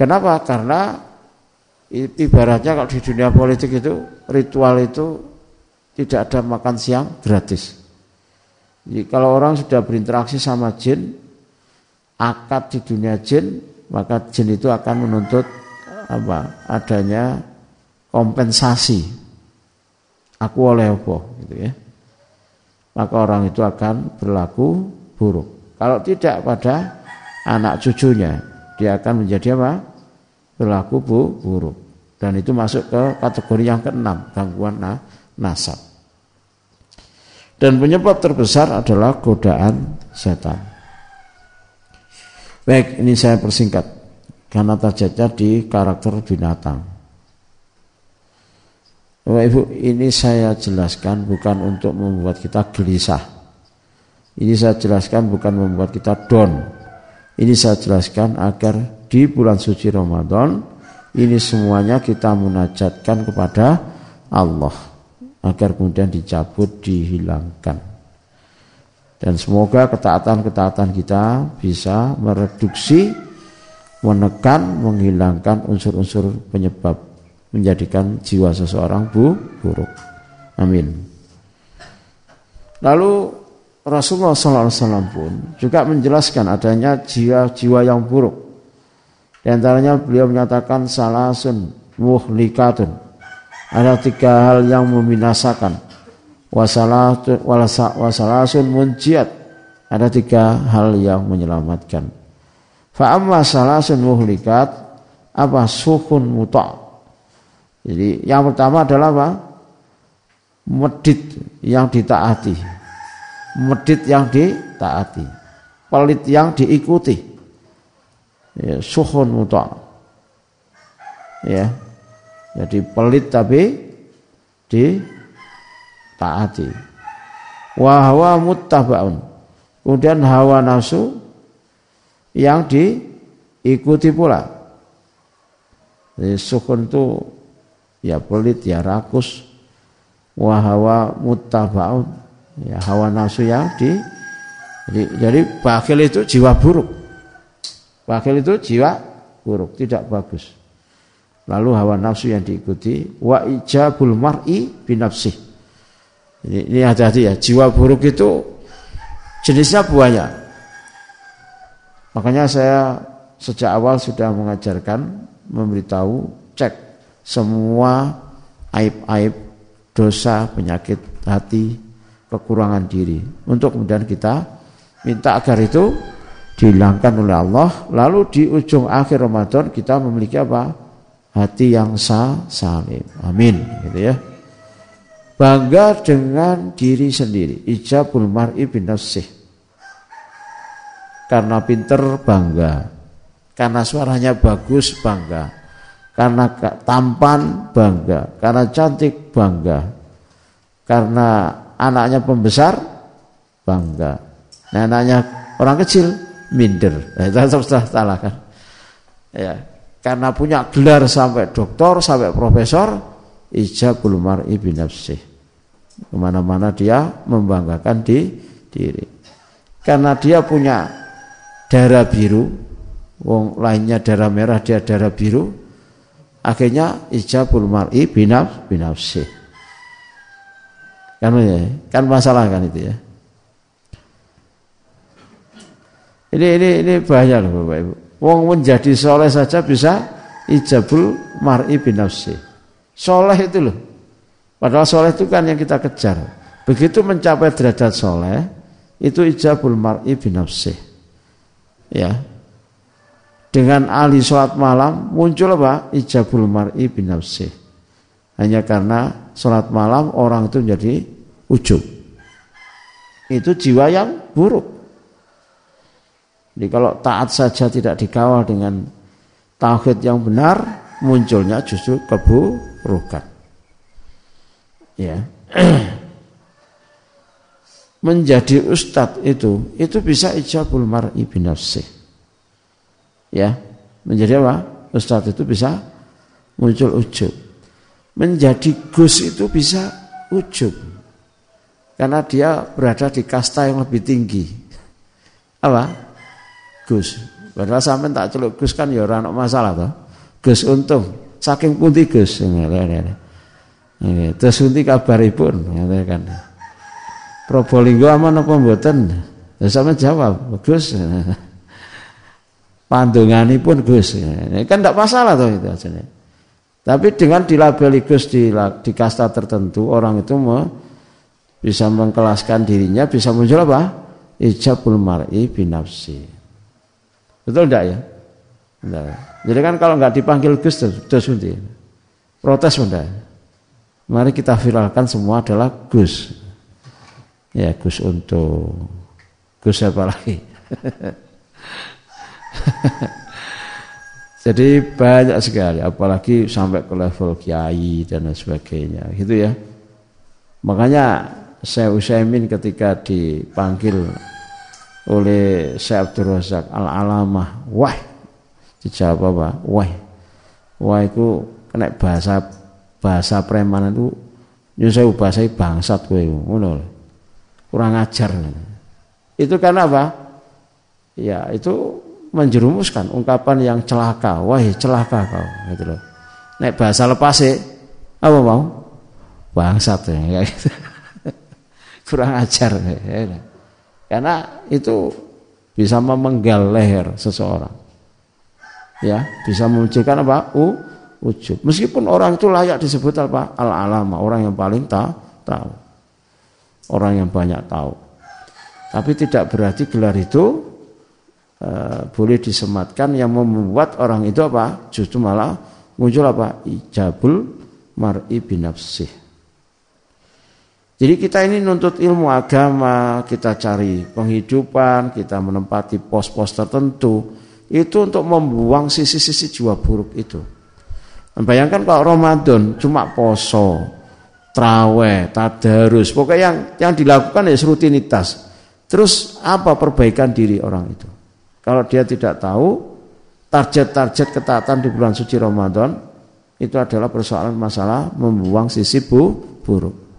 Kenapa? Karena ibaratnya kalau di dunia politik itu ritual itu tidak ada makan siang gratis. Jadi kalau orang sudah berinteraksi sama jin, akad di dunia jin, maka jin itu akan menuntut apa? adanya kompensasi. Aku oleh apa gitu ya. Maka orang itu akan berlaku buruk. Kalau tidak pada anak cucunya, dia akan menjadi apa? Berlaku bu, buruk. Dan itu masuk ke kategori yang keenam, gangguan na, nasab. Dan penyebab terbesar adalah godaan setan. Baik, ini saya persingkat karena terjadi di karakter binatang. Bapak Ibu, ini saya jelaskan bukan untuk membuat kita gelisah. Ini saya jelaskan bukan membuat kita down. Ini saya jelaskan agar di bulan suci Ramadan ini semuanya kita munajatkan kepada Allah agar kemudian dicabut dihilangkan. Dan semoga ketaatan-ketaatan kita bisa mereduksi menekan menghilangkan unsur-unsur penyebab menjadikan jiwa seseorang bu buruk. Amin. Lalu Rasulullah SAW pun juga menjelaskan adanya jiwa-jiwa yang buruk di antaranya beliau menyatakan salasun muhlikatun. Ada tiga hal yang membinasakan. Wasalasun munjiat. Ada tiga hal yang menyelamatkan. Fa'amma salasun muhlikat apa suhun muta. Jadi yang pertama adalah apa? Medit yang ditaati. Medit yang ditaati. Pelit yang diikuti ya, suhun muta. Ya. Jadi pelit tapi di taati. Wa hawa muttabaun. Kemudian hawa nafsu yang diikuti pula. Jadi suhun itu ya pelit ya rakus. Wa hawa muttabaun. Ya hawa nafsu yang di jadi, jadi bakil itu jiwa buruk Wakil itu jiwa buruk, tidak bagus. Lalu hawa nafsu yang diikuti wa ijabul mar'i binafsih. Ini, ini hati-hati ya, jiwa buruk itu jenisnya banyak. Makanya saya sejak awal sudah mengajarkan, memberitahu, cek semua aib-aib, dosa, penyakit hati, kekurangan diri. Untuk kemudian kita minta agar itu dihilangkan oleh Allah lalu di ujung akhir Ramadan kita memiliki apa? Hati yang sah salim. Amin. Gitu ya. Bangga dengan diri sendiri. Ijabul mar'i bin nafsih. Karena pinter bangga. Karena suaranya bagus bangga. Karena tampan bangga. Karena cantik bangga. Karena anaknya pembesar bangga. Nah anaknya orang kecil minder. Sudah salah kan. Ya, karena punya gelar sampai doktor, sampai profesor, ijabul mar'i binafsih. Ke mana-mana dia membanggakan di diri. Karena dia punya darah biru, wong lainnya darah merah, dia darah biru. Akhirnya ijabul mar'i binaf binafsih. Kan ya, kan masalah kan itu ya. Ini ini ini bahaya loh Bapak Ibu. Wong menjadi soleh saja bisa ijabul mar'i bin nafsi. Soleh itu loh. Padahal soleh itu kan yang kita kejar. Begitu mencapai derajat soleh, itu ijabul mar'i bin nafsi. Ya. Dengan ahli sholat malam muncul apa? Ijabul mar'i bin nafsi. Hanya karena sholat malam orang itu menjadi ujub. Itu jiwa yang buruk. Jadi kalau taat saja tidak dikawal dengan tauhid yang benar, munculnya justru keburukan. Ya. Menjadi ustadz itu itu bisa ijabul mar'i binafsih. Ya, menjadi apa? Ustadz itu bisa muncul ujub. Menjadi gus itu bisa ujub. Karena dia berada di kasta yang lebih tinggi. Apa? Gus. Padahal sampai tak celuk gus kan ya orang masalah toh. Gus untung. Saking putih gus. Terus unti kabaripun kan. Probolinggo aman apa mboten? Ya sama jawab, Gus. pun Gus. Kan tidak masalah toh itu aja. Tapi dengan dilabeli Gus di, di kasta tertentu, orang itu mau bisa mengkelaskan dirinya, bisa muncul apa? Ijabul mar'i binafsi. Betul tidak ya? Enggak. Jadi kan kalau nggak dipanggil Gus, terus Protes benda. Mari kita viralkan semua adalah Gus. Ya Gus untuk Gus apa lagi? Jadi banyak sekali, apalagi sampai ke level kiai dan sebagainya, gitu ya. Makanya saya Usaimin ketika dipanggil oleh Syekh Abdul Razak Al-Alamah, wah, dijawab apa? Wah, wah itu kena bahasa bahasa preman itu nyusai bahasa bangsat ngono kurang ajar. Itu karena apa? Ya itu menjerumuskan ungkapan yang celaka. Wah, celaka kau, gitu loh. Nek bahasa lepas sih, apa mau? Bangsat ya. Kurang ajar ya. Karena itu bisa memenggal leher seseorang. Ya, bisa memunculkan apa? U, ujub. Meskipun orang itu layak disebut apa? Al-alama, orang yang paling tahu, tahu. Orang yang banyak tahu. Tapi tidak berarti gelar itu Eh, boleh disematkan yang membuat orang itu apa? Justru malah muncul apa? Ijabul mar'i binafsih. Jadi kita ini nuntut ilmu agama, kita cari penghidupan, kita menempati pos-pos tertentu, itu untuk membuang sisi-sisi jiwa buruk itu. Bayangkan kalau Ramadan cuma poso, traweh, tadarus, pokoknya yang yang dilakukan ya rutinitas. Terus apa perbaikan diri orang itu? Kalau dia tidak tahu target-target ketaatan di bulan suci Ramadan itu adalah persoalan masalah membuang sisi bu, buruk.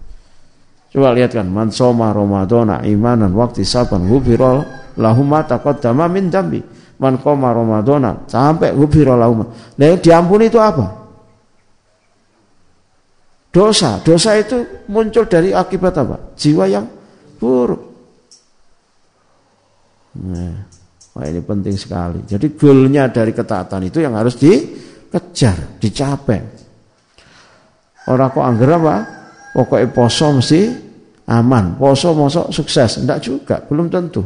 Coba lihat kan, man soma Ramadana imanan waktu saban hubirol lahuma taqaddama min dambi. Man koma Ramadana sampai hubirol lahuma. Nah, diampuni itu apa? Dosa, dosa itu muncul dari akibat apa? Jiwa yang buruk. Nah. Wah ini penting sekali. Jadi goalnya dari ketaatan itu yang harus dikejar, dicapai. Orang kok anggar apa? Pokoknya poso mesti aman. Poso mosok sukses. Enggak juga, belum tentu.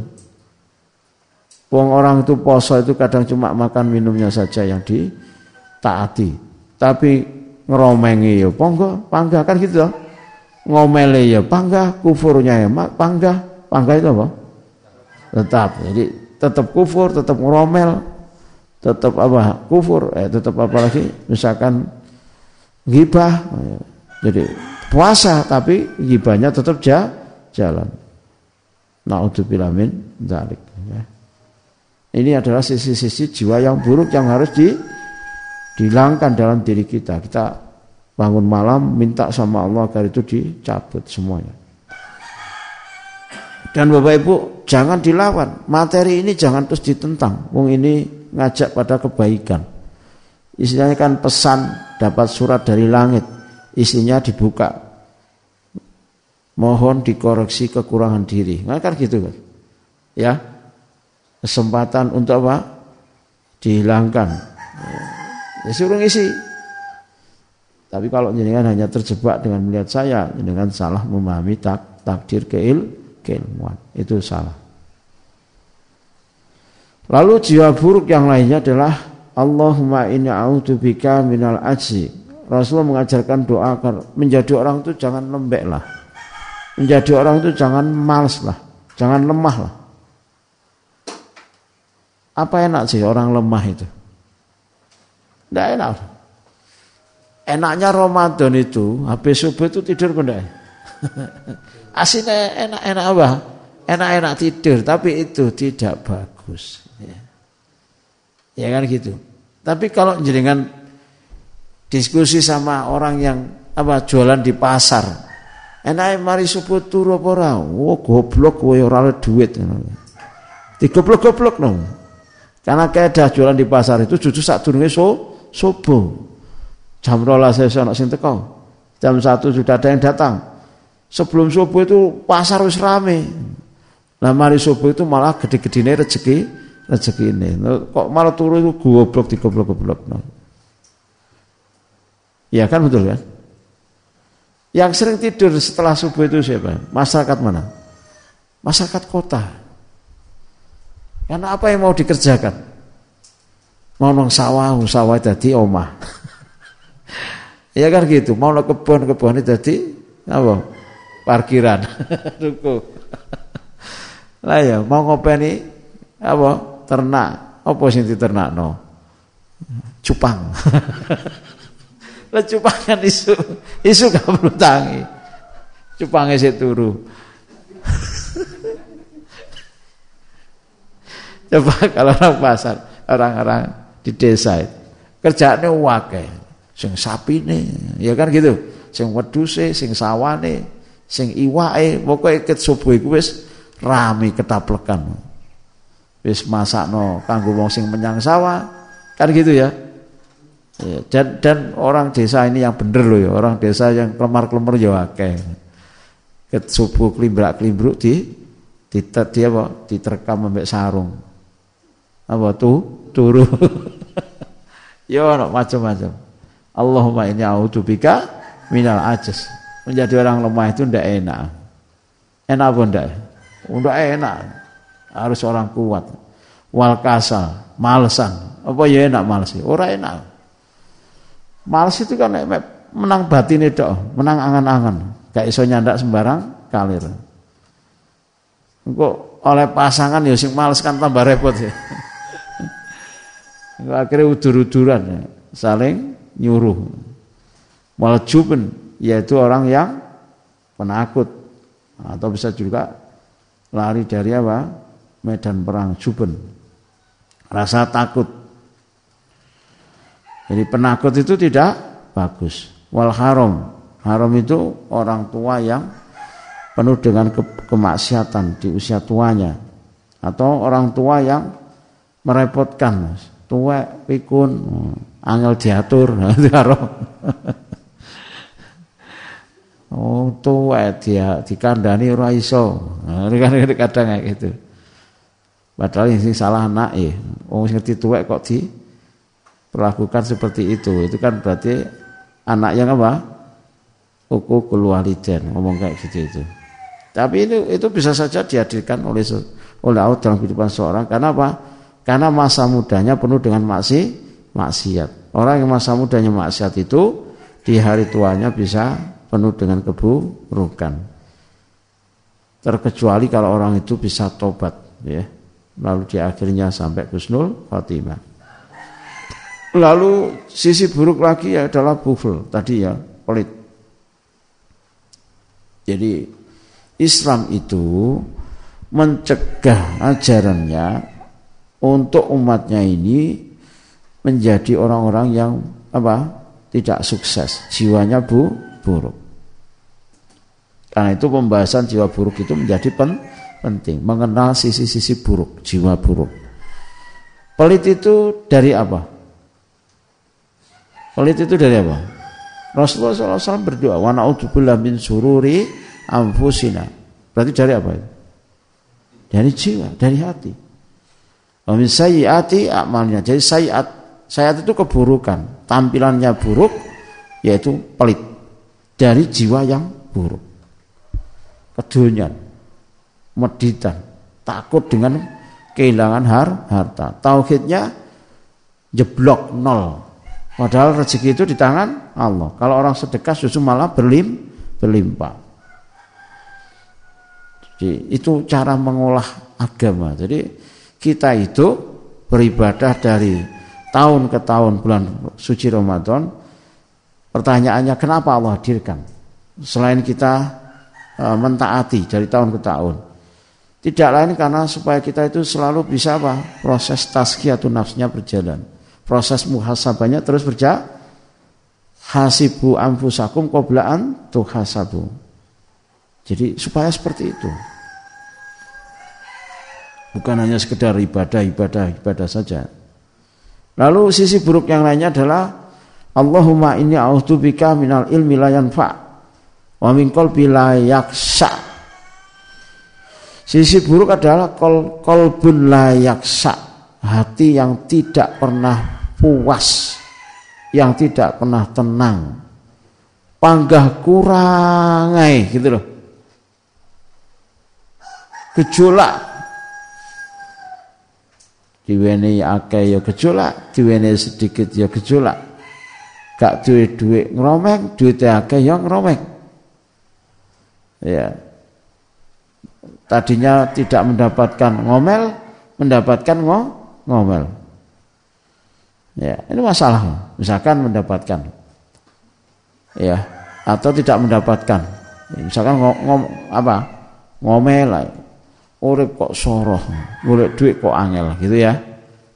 Wong orang itu poso itu kadang cuma makan minumnya saja yang ditaati. Tapi ngeromengi ya pangga, pangga kan gitu loh. Ngomele ya pangga, kufurnya ya pangga. Pangga itu apa? Tetap. Jadi tetap kufur, tetap ngomel, tetap apa? Kufur, eh tetap apa lagi? Misalkan gibah. Jadi puasa tapi gibahnya tetap ja, jalan. Naudzubillah min dzalik. Ya. Ini adalah sisi-sisi jiwa yang buruk yang harus di, dihilangkan dalam diri kita. Kita bangun malam minta sama Allah agar itu dicabut semuanya. Dan Bapak Ibu jangan dilawan. Materi ini jangan terus ditentang. Wong ini ngajak pada kebaikan. Istilahnya kan pesan dapat surat dari langit. Isinya dibuka. Mohon dikoreksi kekurangan diri. Nah, kan gitu kan. Ya. Kesempatan untuk apa? Dihilangkan. Ya, suruh isi. Tapi kalau jenengan hanya terjebak dengan melihat saya, dengan salah memahami tak, takdir keil, keilmuan. Itu salah. Lalu jiwa buruk yang lainnya adalah Allahumma inni a'udzubika minal ajzi. Rasulullah mengajarkan doa agar menjadi orang itu jangan lembek lah. Menjadi orang itu jangan malas lah. Jangan lemah lah. Apa enak sih orang lemah itu? Tidak enak. Enaknya Ramadan itu, habis subuh itu tidur benda. Aslinya enak-enak apa? Enak-enak tidur, tapi itu tidak bagus. Ya. ya kan gitu. Tapi kalau jenengan diskusi sama orang yang apa jualan di pasar, enak mari subuh turu apa ora? Oh goblok kowe ora duit ngono. Digoblok-goblok no. Karena kedah jualan di pasar itu justru saat durunge so, subuh. Jam rolas saya sing teko. Jam satu sudah ada yang datang. Sebelum subuh itu pasar wis rame. Nah mari subuh itu malah gede-gedene rezeki rezeki ini. Kok malah turu itu goblok di goblok-goblok. No. Ya kan betul kan? Yang sering tidur setelah subuh itu siapa? Masyarakat mana? Masyarakat kota. Karena apa yang mau dikerjakan? Mau nong sawah, sawah tadi omah. ya kan gitu. Mau nong kebun, kebun itu tadi apa? Parkiran. Ruko. lah ya, mau ngopeni apa? Ternak. Apa ternak no? Cupang. Lah cupang kan isu. Isu gak perlu tangi. Cupangnya saya turu. Coba kalau orang pasar, orang-orang di desa itu kerjaannya wakai, sing nih, ya kan gitu, sing weduse, sing sawane, sing iwae, pokoknya ket subuh iku wis rame ketaplekan. Wis masakno kanggo wong sing menyang sawah, kan gitu ya. Ya dan, dan orang desa ini yang bener loh ya, orang desa yang kelemar-kelemar ya wakai. Ket subuh klimbrak-klimbruk di di, di apa? diterkam ambek sarung. Apa tuh turu. Ya ono macam-macam. Allahumma inni a'udzubika minal ajaz menjadi orang lemah itu ndak enak. Enak apa ndak? Ndak enak. Harus orang kuat. Wal kasal malesan. Apa ya enak males? Ora enak males itu kan menang batin itu menang angan-angan. Gak iso nyandak sembarang kalir. Kok oleh pasangan ya sing males kan tambah repot ya. Akhirnya udur-uduran ya, saling nyuruh. Waljuben yaitu orang yang penakut. Atau bisa juga lari dari apa? Medan perang juben rasa takut jadi penakut itu tidak bagus wal haram haram itu orang tua yang penuh dengan ke kemaksiatan di usia tuanya atau orang tua yang merepotkan tuwek pikun angel diatur karo Oh tuwek dia dikandani ora iso. Nah, kan kadang kayak gitu. Padahal yang salah anak ya. Oh ngerti tuwek kok di perlakukan seperti itu. Itu kan berarti anak yang apa? Uku keluariden ngomong kayak gitu itu. Tapi itu itu bisa saja dihadirkan oleh oleh Allah dalam kehidupan seorang karena apa? Karena masa mudanya penuh dengan maksi, maksiat. Orang yang masa mudanya maksiat itu di hari tuanya bisa penuh dengan keburukan. Terkecuali kalau orang itu bisa tobat, ya. Lalu di akhirnya sampai kusnul khotimah. Lalu sisi buruk lagi adalah bufel tadi ya, pelit. Jadi Islam itu mencegah ajarannya untuk umatnya ini menjadi orang-orang yang apa? tidak sukses, jiwanya bu buruk. Karena itu pembahasan jiwa buruk itu menjadi pen, penting, mengenal sisi-sisi buruk, jiwa buruk. Pelit itu dari apa? Pelit itu dari apa? Rasulullah SAW berdoa, wa na'udzubillah min sururi anfusina. Berarti dari apa itu? Dari jiwa, dari hati. Wamin sayyati amalnya. Jadi sayyat, sayyat itu keburukan. Tampilannya buruk, yaitu pelit. Dari jiwa yang buruk. Kedunian, meditan, takut dengan kehilangan har, harta. Tauhidnya jeblok nol. Padahal rezeki itu di tangan Allah. Kalau orang sedekah justru malah berlim, berlimpah. Jadi itu cara mengolah agama. Jadi kita itu beribadah dari tahun ke tahun bulan suci Ramadan. Pertanyaannya kenapa Allah hadirkan? Selain kita e, mentaati dari tahun ke tahun. Tidak lain karena supaya kita itu selalu bisa apa? Proses tazkiyatun nafsnya berjalan. Proses muhasabahnya terus berjalan. Hasibu anfusakum qoblaan tuhasabu. Jadi supaya seperti itu. Bukan hanya sekedar ibadah, ibadah, ibadah saja. Lalu sisi buruk yang lainnya adalah Allahumma inni a'udzubika minal ilmi la yanfa wa min qalbi la yaksa. Sisi buruk adalah kol kolbun la yaksa, hati yang tidak pernah puas, yang tidak pernah tenang. Panggah kurangai gitu loh. Gejolak diweni akeh ya gejolak, diweni sedikit ya gejolak. Gak duwe duit ngromeng, duit akeh ya ngromeng. Ya. Tadinya tidak mendapatkan ngomel, mendapatkan ngo, ngomel. Ya, ini masalah. Misalkan mendapatkan. Ya, atau tidak mendapatkan. Misalkan ngom, ngom apa? Ngomel urip kok soroh, golek duit kok angel gitu ya.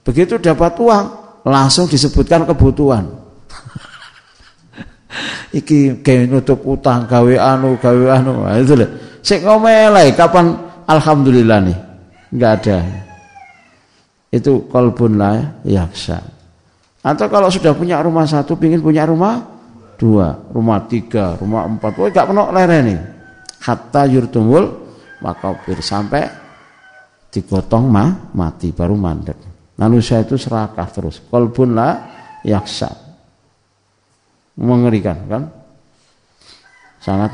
Begitu dapat uang, langsung disebutkan kebutuhan. Iki gawe nutup utang, gawe anu, gawe anu. Nah, itu loh. Sik ngomelai kapan alhamdulillah nih. Enggak ada. Itu kolbun lah yaksa. Atau kalau sudah punya rumah satu, pingin punya rumah dua, rumah tiga, rumah empat. Oh, gak pernah nih. Hatta yurtumul makabir sampai digotong mah mati baru mandek. Manusia itu serakah terus. Kolbun lah yaksa. Mengerikan kan? Sangat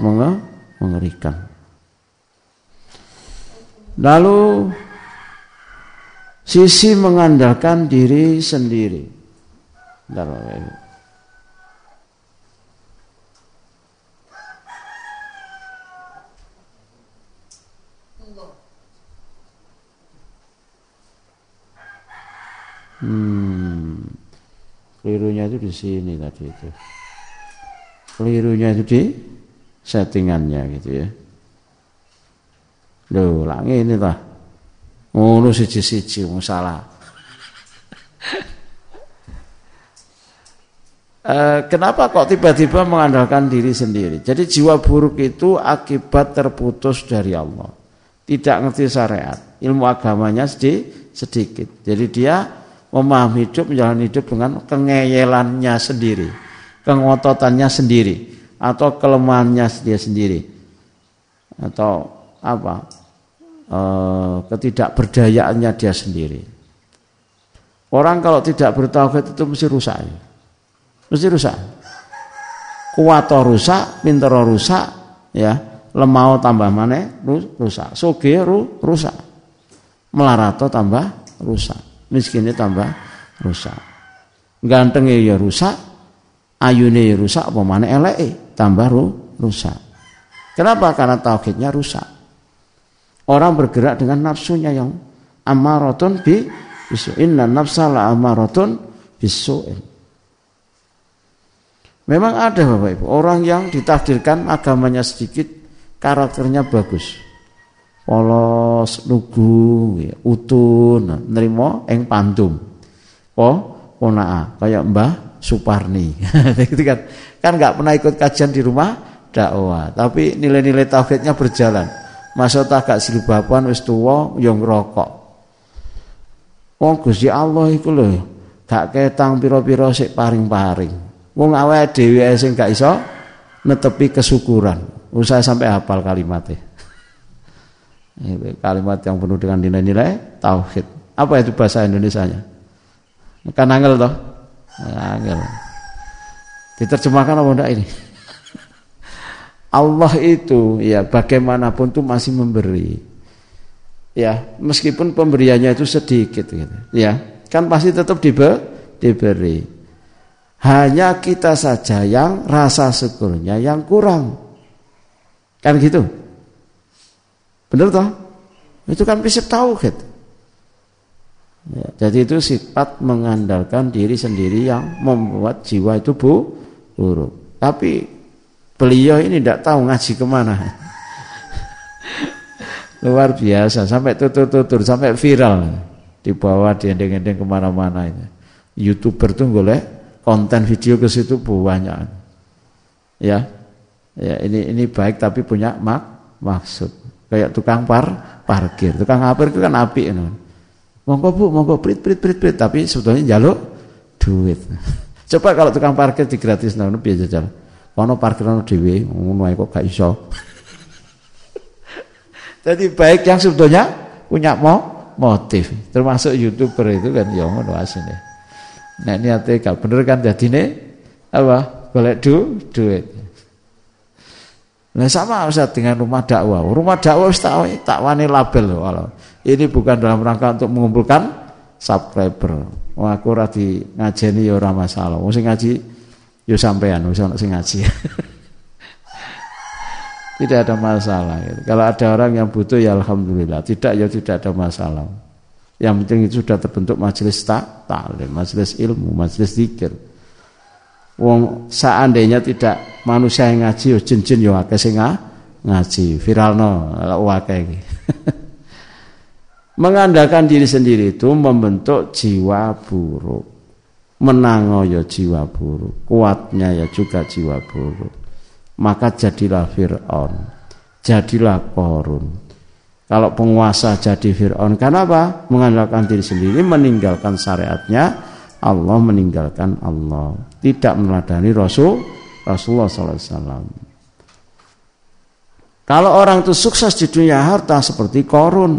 mengerikan. Lalu sisi mengandalkan diri sendiri. Lalu, Hmm. Kelirunya itu di sini tadi itu. Kelirunya itu di settingannya gitu ya. Loh, langi ini lah. Ngono siji-siji wong salah. Eh, kenapa kok tiba-tiba mengandalkan diri sendiri? Jadi jiwa buruk itu akibat terputus dari Allah. Tidak ngerti syariat. Ilmu agamanya sedikit. Jadi dia memahami hidup, menjalani hidup dengan kengeyelannya sendiri, kengototannya sendiri, atau kelemahannya dia sendiri, atau apa e, ketidakberdayaannya dia sendiri. Orang kalau tidak bertauhid itu mesti rusak, mesti rusak. Kuat rusak, pinter rusak, ya lemau tambah mana rusak, soge rusak, melarato tambah rusak miskinnya tambah rusak. Gantengnya ya rusak, ayune ya rusak, apa mana elek tambah rusak. Kenapa? Karena tauhidnya rusak. Orang bergerak dengan nafsunya yang amaratun bi bisu. Inna nafsa la amaratun bisu'in. Memang ada Bapak Ibu, orang yang ditakdirkan agamanya sedikit, karakternya bagus. Polos lugu ya, utun nerima ing pandum oh ponaa kayak Mbah Suparni. Gitu kan? Kan nggak pernah ikut kajian di rumah dakwah tapi nilai-nilai tauhidnya berjalan masa tak gak silbaban wis tuwa yang rokok Wong Gusti Allah iku lho gak ketang pira-pira sik paring-paring wong awake dhewe sing gak iso netepi kesyukuran usah sampai hafal kalimatnya kalimat yang penuh dengan nilai-nilai tauhid. Apa itu bahasa Indonesia-nya? Kan angel toh? Angel. Diterjemahkan apa enggak ini? Allah itu ya bagaimanapun tuh masih memberi. Ya, meskipun pemberiannya itu sedikit gitu. Ya, kan pasti tetap dibe diberi. Hanya kita saja yang rasa syukurnya yang kurang. Kan gitu. Benar toh? Itu kan prinsip tauhid. Ya, jadi itu sifat mengandalkan diri sendiri yang membuat jiwa itu bu, buruk. Tapi beliau ini tidak tahu ngaji ke mana. Luar biasa, sampai tutur-tutur, sampai viral. Dibawa diendeng-endeng ke mana-mana. Ini. Youtuber tuh boleh konten video ke situ banyak. Ya, ya ini ini baik tapi punya mak maksud. Kayak tukang par parkir, tukang parkir itu kan api. Know Monggo Bu, monggo prit prit prit prit tapi sebetulnya jaluk duit. Coba kalau tukang parkir di gratis ngono piye jajal. Ono parkiran dhewe ngono kok gak iso. Jadi baik yang sebetulnya punya mau motif, termasuk youtuber itu kan ya ngono asine. Nek niate gak bener kan dadine apa? Golek du, duit. Nah sama Ustaz dengan rumah dakwah. Rumah dakwah wis tak tak wani label loh. Ini bukan dalam rangka untuk mengumpulkan subscriber. Wah, aku di ngajeni ya ora masalah. Sing ngaji ya sampean, wis ana sing ngaji. tidak ada masalah. Kalau ada orang yang butuh ya alhamdulillah. Tidak ya tidak ada masalah. Yang penting itu sudah terbentuk majelis tak taklim, majelis ilmu, majelis zikir. Wong seandainya tidak manusia yang ngaji yo jin-jin yo akeh sing ngaji. Viralno akeh iki. Mengandalkan diri sendiri itu membentuk jiwa buruk. Menango ya jiwa buruk, kuatnya ya juga jiwa buruk. Maka jadilah Fir'aun, jadilah Korun. Kalau penguasa jadi Fir'aun, kenapa? Mengandalkan diri sendiri, meninggalkan syariatnya, Allah meninggalkan Allah. Tidak meladani Rasul, Rasulullah SAW. Kalau orang itu sukses di dunia harta seperti Korun,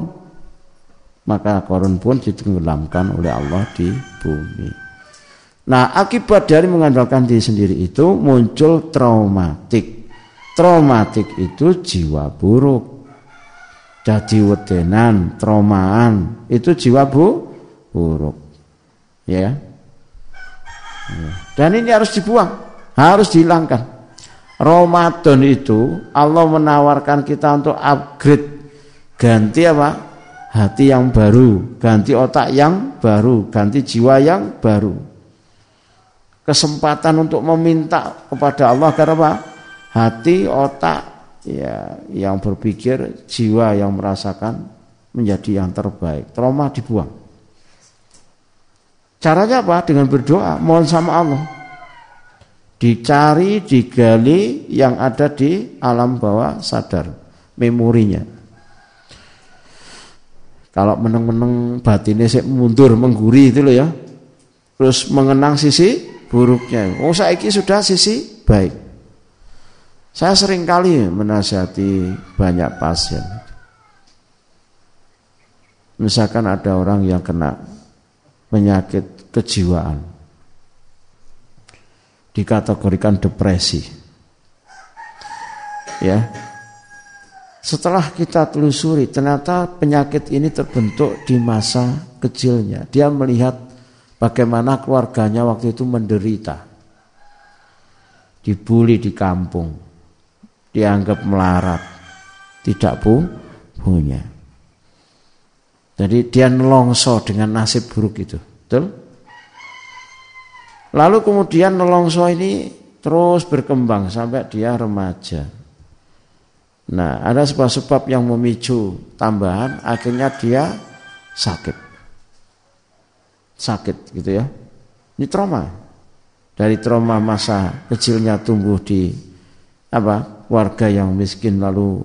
maka korun pun ditenggelamkan oleh Allah di bumi. Nah, akibat dari mengandalkan diri sendiri itu muncul traumatik. Traumatik itu jiwa buruk. Jadi wedenan, traumaan, itu jiwa bu, buruk. Ya. Dan ini harus dibuang, harus dihilangkan. Ramadan itu Allah menawarkan kita untuk upgrade ganti apa? hati yang baru, ganti otak yang baru, ganti jiwa yang baru. Kesempatan untuk meminta kepada Allah karena? Hati, otak ya yang berpikir, jiwa yang merasakan menjadi yang terbaik. Trauma dibuang. Caranya apa? Dengan berdoa, mohon sama Allah. Dicari, digali yang ada di alam bawah sadar, memorinya. Kalau meneng-meneng batinnya sih mundur mengguri itu loh ya. Terus mengenang sisi buruknya. Oh saiki sudah sisi baik. Saya sering kali menasihati banyak pasien. Misalkan ada orang yang kena penyakit kejiwaan. Dikategorikan depresi. Ya, setelah kita telusuri, ternyata penyakit ini terbentuk di masa kecilnya. Dia melihat bagaimana keluarganya waktu itu menderita. Dibully di kampung. Dianggap melarat. Tidak pu, punya. Jadi dia nelongso dengan nasib buruk itu. Betul? Lalu kemudian nelongso ini terus berkembang sampai dia remaja. Nah, ada sebab-sebab yang memicu tambahan, akhirnya dia sakit. Sakit gitu ya. Ini trauma. Dari trauma masa kecilnya tumbuh di apa? warga yang miskin lalu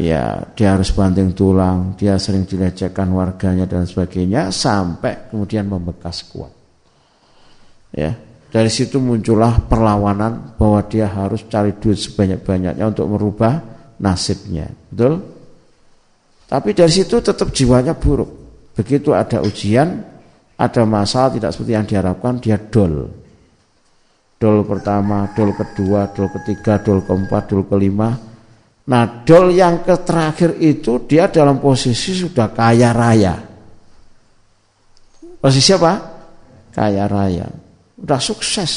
ya dia harus banting tulang, dia sering dilecehkan warganya dan sebagainya sampai kemudian membekas kuat. Ya, dari situ muncullah perlawanan bahwa dia harus cari duit sebanyak-banyaknya untuk merubah nasibnya. Betul? Tapi dari situ tetap jiwanya buruk. Begitu ada ujian, ada masalah tidak seperti yang diharapkan, dia dol. Dol pertama, dol kedua, dol ketiga, dol keempat, dol kelima. Nah, dol yang terakhir itu dia dalam posisi sudah kaya raya. Posisi apa? Kaya raya udah sukses.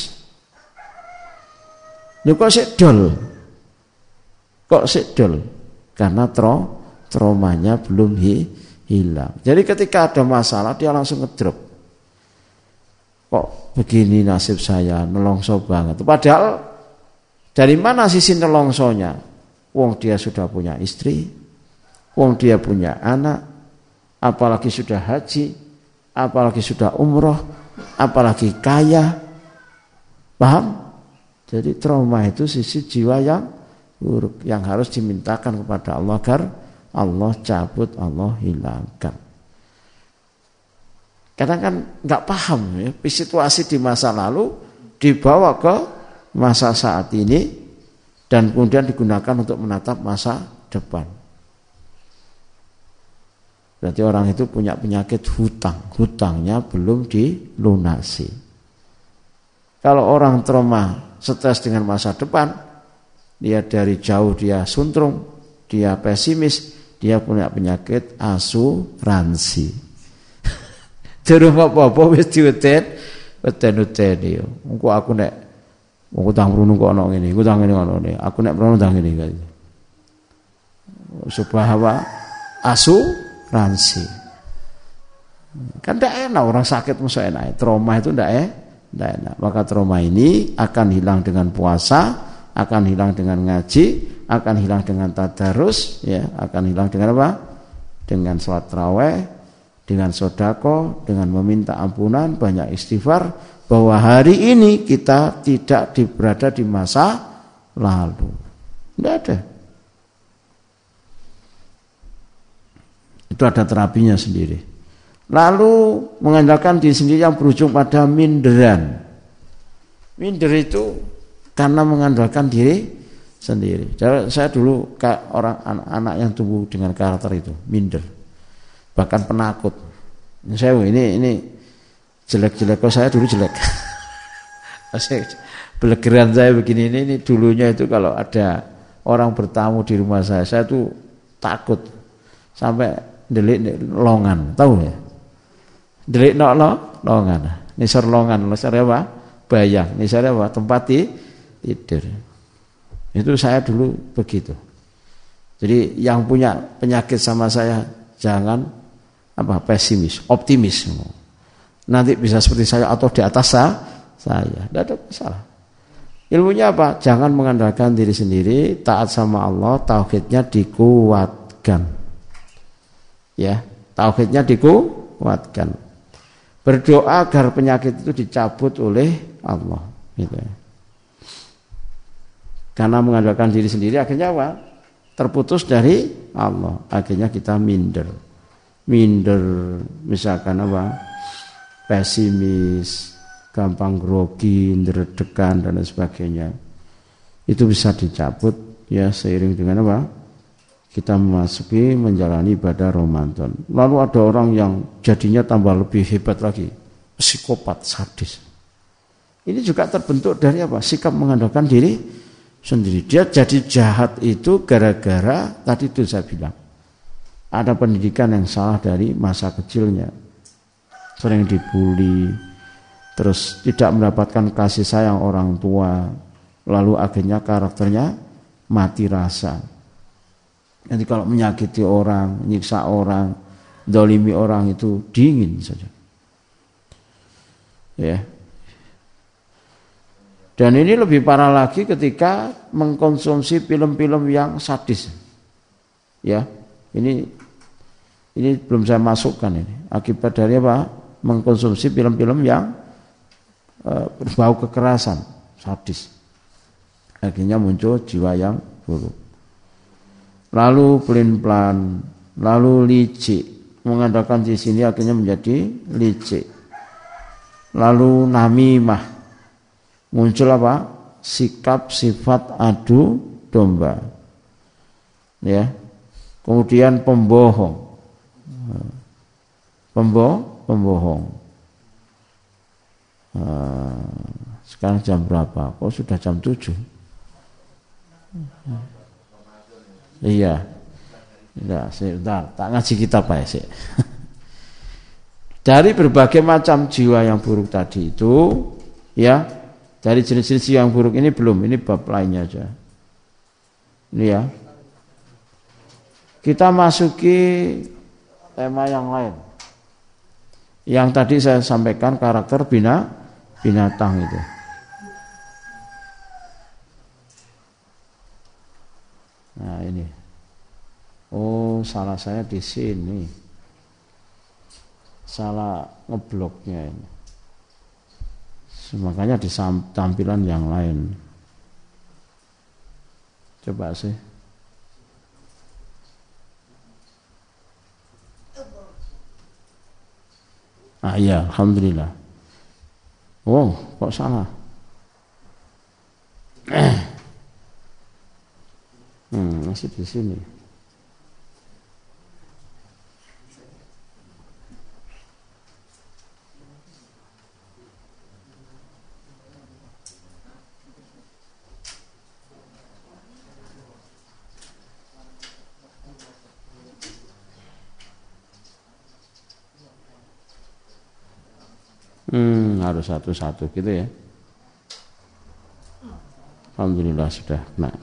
Lho kok sik dol? Kok sik dol? karena tro, traumanya belum hi, hilang. Jadi ketika ada masalah dia langsung ngedrop. Kok begini nasib saya, nelongso banget. Padahal dari mana sisi nelongsonya? Wong dia sudah punya istri, wong dia punya anak, apalagi sudah haji, apalagi sudah umroh, apalagi kaya. Paham? Jadi trauma itu sisi jiwa yang buruk yang harus dimintakan kepada Allah agar Allah cabut, Allah hilangkan. Kadang kan nggak paham ya, situasi di masa lalu dibawa ke masa saat ini dan kemudian digunakan untuk menatap masa depan. Berarti orang itu punya penyakit hutang, hutangnya belum dilunasi. Kalau orang trauma stres dengan masa depan, dia dari jauh dia suntrung, dia pesimis, dia punya penyakit asuransi. Durung apa-apa wis diweten, weten-weten yo. Engko aku nek Aku tang mrunu kok ana ngene, aku tang ngene ana ngene. Aku nek mrunu tang ngene kaya. Subhawa asuransi. Kan tidak enak orang sakit musuh enak. Trauma itu tidak enak. Tidak enak. Maka trauma ini akan hilang dengan puasa, akan hilang dengan ngaji, akan hilang dengan tadarus, ya, akan hilang dengan apa? Dengan sholat raweh, dengan sodako, dengan meminta ampunan, banyak istighfar, bahwa hari ini kita tidak berada di masa lalu. Tidak ada. Itu ada terapinya sendiri. Lalu mengandalkan diri sendiri yang berujung pada minderan. Minder itu karena mengandalkan diri sendiri. Saya dulu orang anak-anak yang tumbuh dengan karakter itu minder, bahkan penakut. Saya ini ini jelek-jelek kok saya dulu jelek. Belegeran saya begini ini, ini dulunya itu kalau ada orang bertamu di rumah saya, saya tuh takut sampai delik longan, tahu ya? Delik no lo longan. Nisar longan, nisar apa? Bayang. Nisar apa? Tempat tidur. Itu saya dulu begitu. Jadi yang punya penyakit sama saya jangan apa pesimis, optimis. Nanti bisa seperti saya atau di atas saya. Tidak ada masalah. Ilmunya apa? Jangan mengandalkan diri sendiri, taat sama Allah, tauhidnya dikuatkan. Ya, tauhidnya dikuatkan berdoa agar penyakit itu dicabut oleh Allah gitu ya. karena mengandalkan diri sendiri akhirnya apa terputus dari Allah akhirnya kita minder minder misalkan apa pesimis gampang grogi nderedekan dan sebagainya itu bisa dicabut ya seiring dengan apa kita memasuki menjalani ibadah Ramadan. Lalu ada orang yang jadinya tambah lebih hebat lagi, psikopat, sadis. Ini juga terbentuk dari apa? Sikap mengandalkan diri sendiri. Dia jadi jahat itu gara-gara tadi itu saya bilang. Ada pendidikan yang salah dari masa kecilnya. Sering dibully, terus tidak mendapatkan kasih sayang orang tua, lalu akhirnya karakternya mati rasa Nanti kalau menyakiti orang, nyiksa orang, dolimi orang itu dingin saja. Ya. Dan ini lebih parah lagi ketika mengkonsumsi film-film yang sadis. Ya, ini ini belum saya masukkan ini. Akibat dari apa? Mengkonsumsi film-film yang uh, berbau kekerasan, sadis. Akhirnya muncul jiwa yang buruk lalu pelin-pelan, lalu licik. Mengandalkan di sini akhirnya menjadi licik. Lalu namimah. Muncul apa? Sikap sifat adu domba. Ya. Kemudian pembohong. Pembohong, pembohong. Ah, sekarang jam berapa? Kok sudah jam 7? Iya. Enggak, sebentar, tak ngaji kitab ya sih. Dari berbagai macam jiwa yang buruk tadi itu, ya, dari jenis-jenis yang buruk ini belum, ini bab lainnya aja. Ini ya. Kita masuki tema yang lain. Yang tadi saya sampaikan karakter bina binatang itu. Nah ini. Oh salah saya di sini. Salah ngebloknya ini. Makanya di tampilan yang lain. Coba sih. Ah iya, alhamdulillah. Oh, kok salah? Hmm, masih di sini. Hmm, harus satu-satu gitu ya. Alhamdulillah sudah. Nah.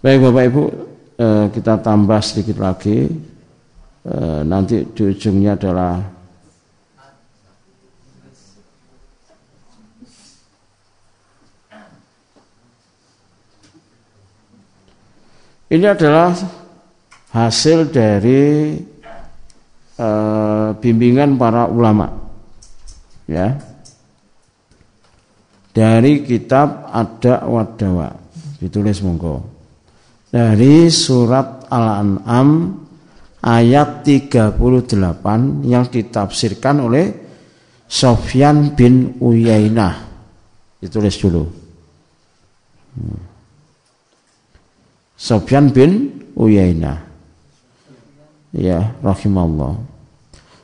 Baik Bapak Ibu, eh, kita tambah sedikit lagi. Eh, nanti di ujungnya adalah Ini adalah hasil dari uh, bimbingan para ulama. Ya. Dari kitab ada wadawa ditulis monggo. Dari surat Al-An'am ayat 38 yang ditafsirkan oleh Sofyan bin Uyainah. Ditulis dulu. Hmm. Sofyan bin Uyainah ya rahimallah.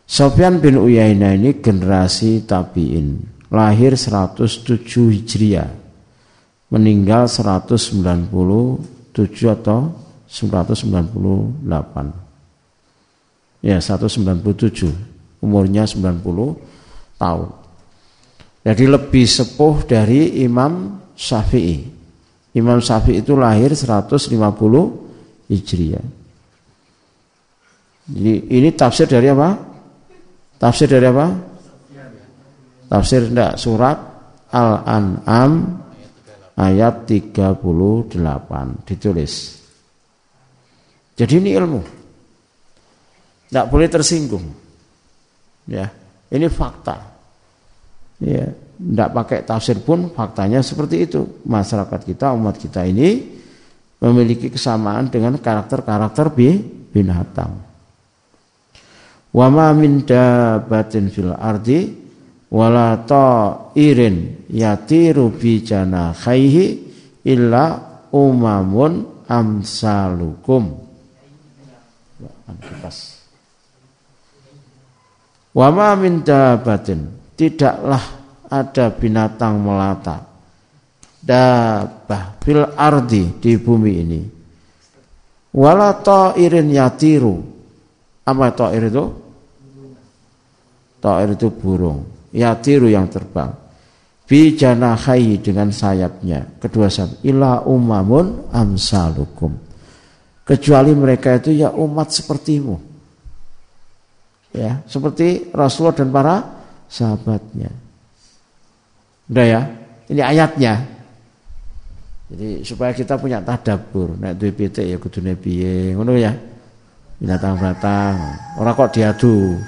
Sofyan bin Uyainah ini generasi tabi'in, lahir 107 Hijriah, meninggal 197 atau 198. Ya, 197. Umurnya 90 tahun. Jadi lebih sepuh dari Imam Syafi'i. Imam Syafi'i itu lahir 150 Hijriah. Jadi ini tafsir dari apa? Tafsir dari apa? Tafsir enggak surat Al-An'am ayat 38 ditulis. Jadi ini ilmu. Tidak boleh tersinggung. Ya, ini fakta. Ya, tidak pakai tafsir pun faktanya seperti itu. Masyarakat kita, umat kita ini memiliki kesamaan dengan karakter-karakter binatang. Wa ma min dabatin fil ardi wala ta'irin yatiru bi janahihi illa umamun amsalukum. Wa ma min dabatin tidaklah ada binatang melata. Dabah fil ardi di bumi ini. Wala ta'irin yatiru. Apa ta'ir itu Ta'ir itu burung. Yatiru yang terbang. Bijanahai dengan sayapnya. Kedua sayap. Ila umamun amsalukum. Kecuali mereka itu ya umat sepertimu. Ya, seperti Rasulullah dan para sahabatnya. Udah ya, ini ayatnya. Jadi supaya kita punya tadabur, nek duwe pitik ya kudune piye, ngono ya. Binatang-binatang, orang kok diadu.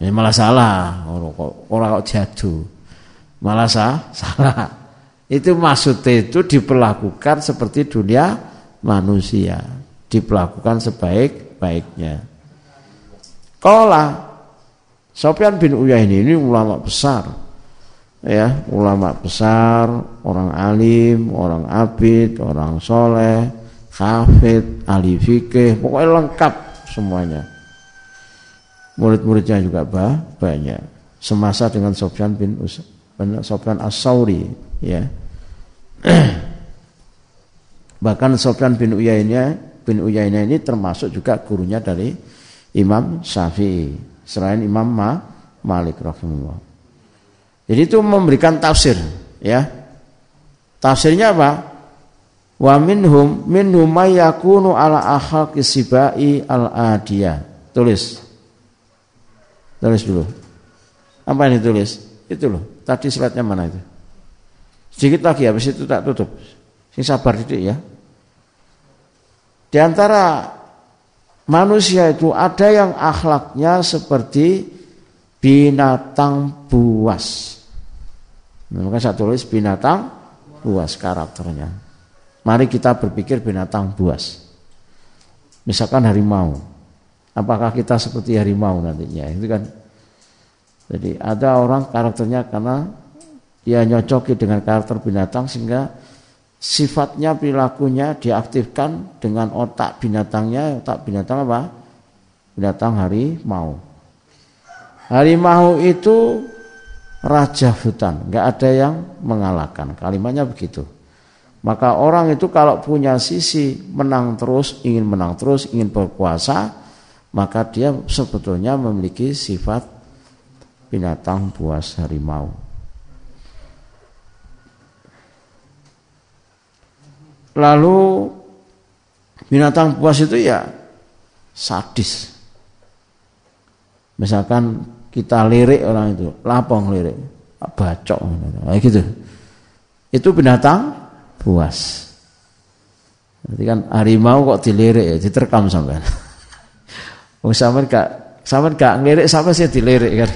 Ya malah salah. Orang kok orang kok. Malah sah, salah. Itu maksudnya itu diperlakukan seperti dunia manusia. Diperlakukan sebaik-baiknya. Kala Sofyan bin Uyain ini ulama besar. Ya, ulama besar, orang alim, orang abid, orang soleh, hafid, ahli fikih, pokoknya lengkap semuanya. Murid-muridnya juga bah, banyak. Semasa dengan Sofyan bin Sofyan As-Sauri ya. Bahkan Sofyan bin Uyainah bin Uyainah ini termasuk juga gurunya dari Imam Syafi'i selain Imam Ma, Malik rahimahullah. Jadi itu memberikan tafsir ya. Tafsirnya apa? Wa minhum minhum ala al adiyah. Tulis. Tulis dulu. Apa yang ditulis? Itu loh. Tadi slide-nya mana itu? Sedikit lagi habis itu tak tutup. Sing sabar didik ya. Di antara manusia itu ada yang akhlaknya seperti binatang buas. Maka saya tulis binatang buas karakternya. Mari kita berpikir binatang buas. Misalkan harimau. Apakah kita seperti harimau nantinya? Itu kan. Jadi ada orang karakternya karena dia nyocoki dengan karakter binatang sehingga sifatnya perilakunya diaktifkan dengan otak binatangnya otak binatang apa binatang harimau harimau itu raja hutan nggak ada yang mengalahkan kalimatnya begitu maka orang itu kalau punya sisi menang terus ingin menang terus ingin berkuasa maka dia sebetulnya memiliki sifat binatang buas harimau Lalu binatang buas itu ya sadis. Misalkan kita lirik orang itu, lapong lirik, bacok, gitu. Itu binatang buas. Nanti kan harimau kok dilirik ya, diterkam sampean. Wong sampean gak sampean gak ngelirik sampai sih dilirik kan.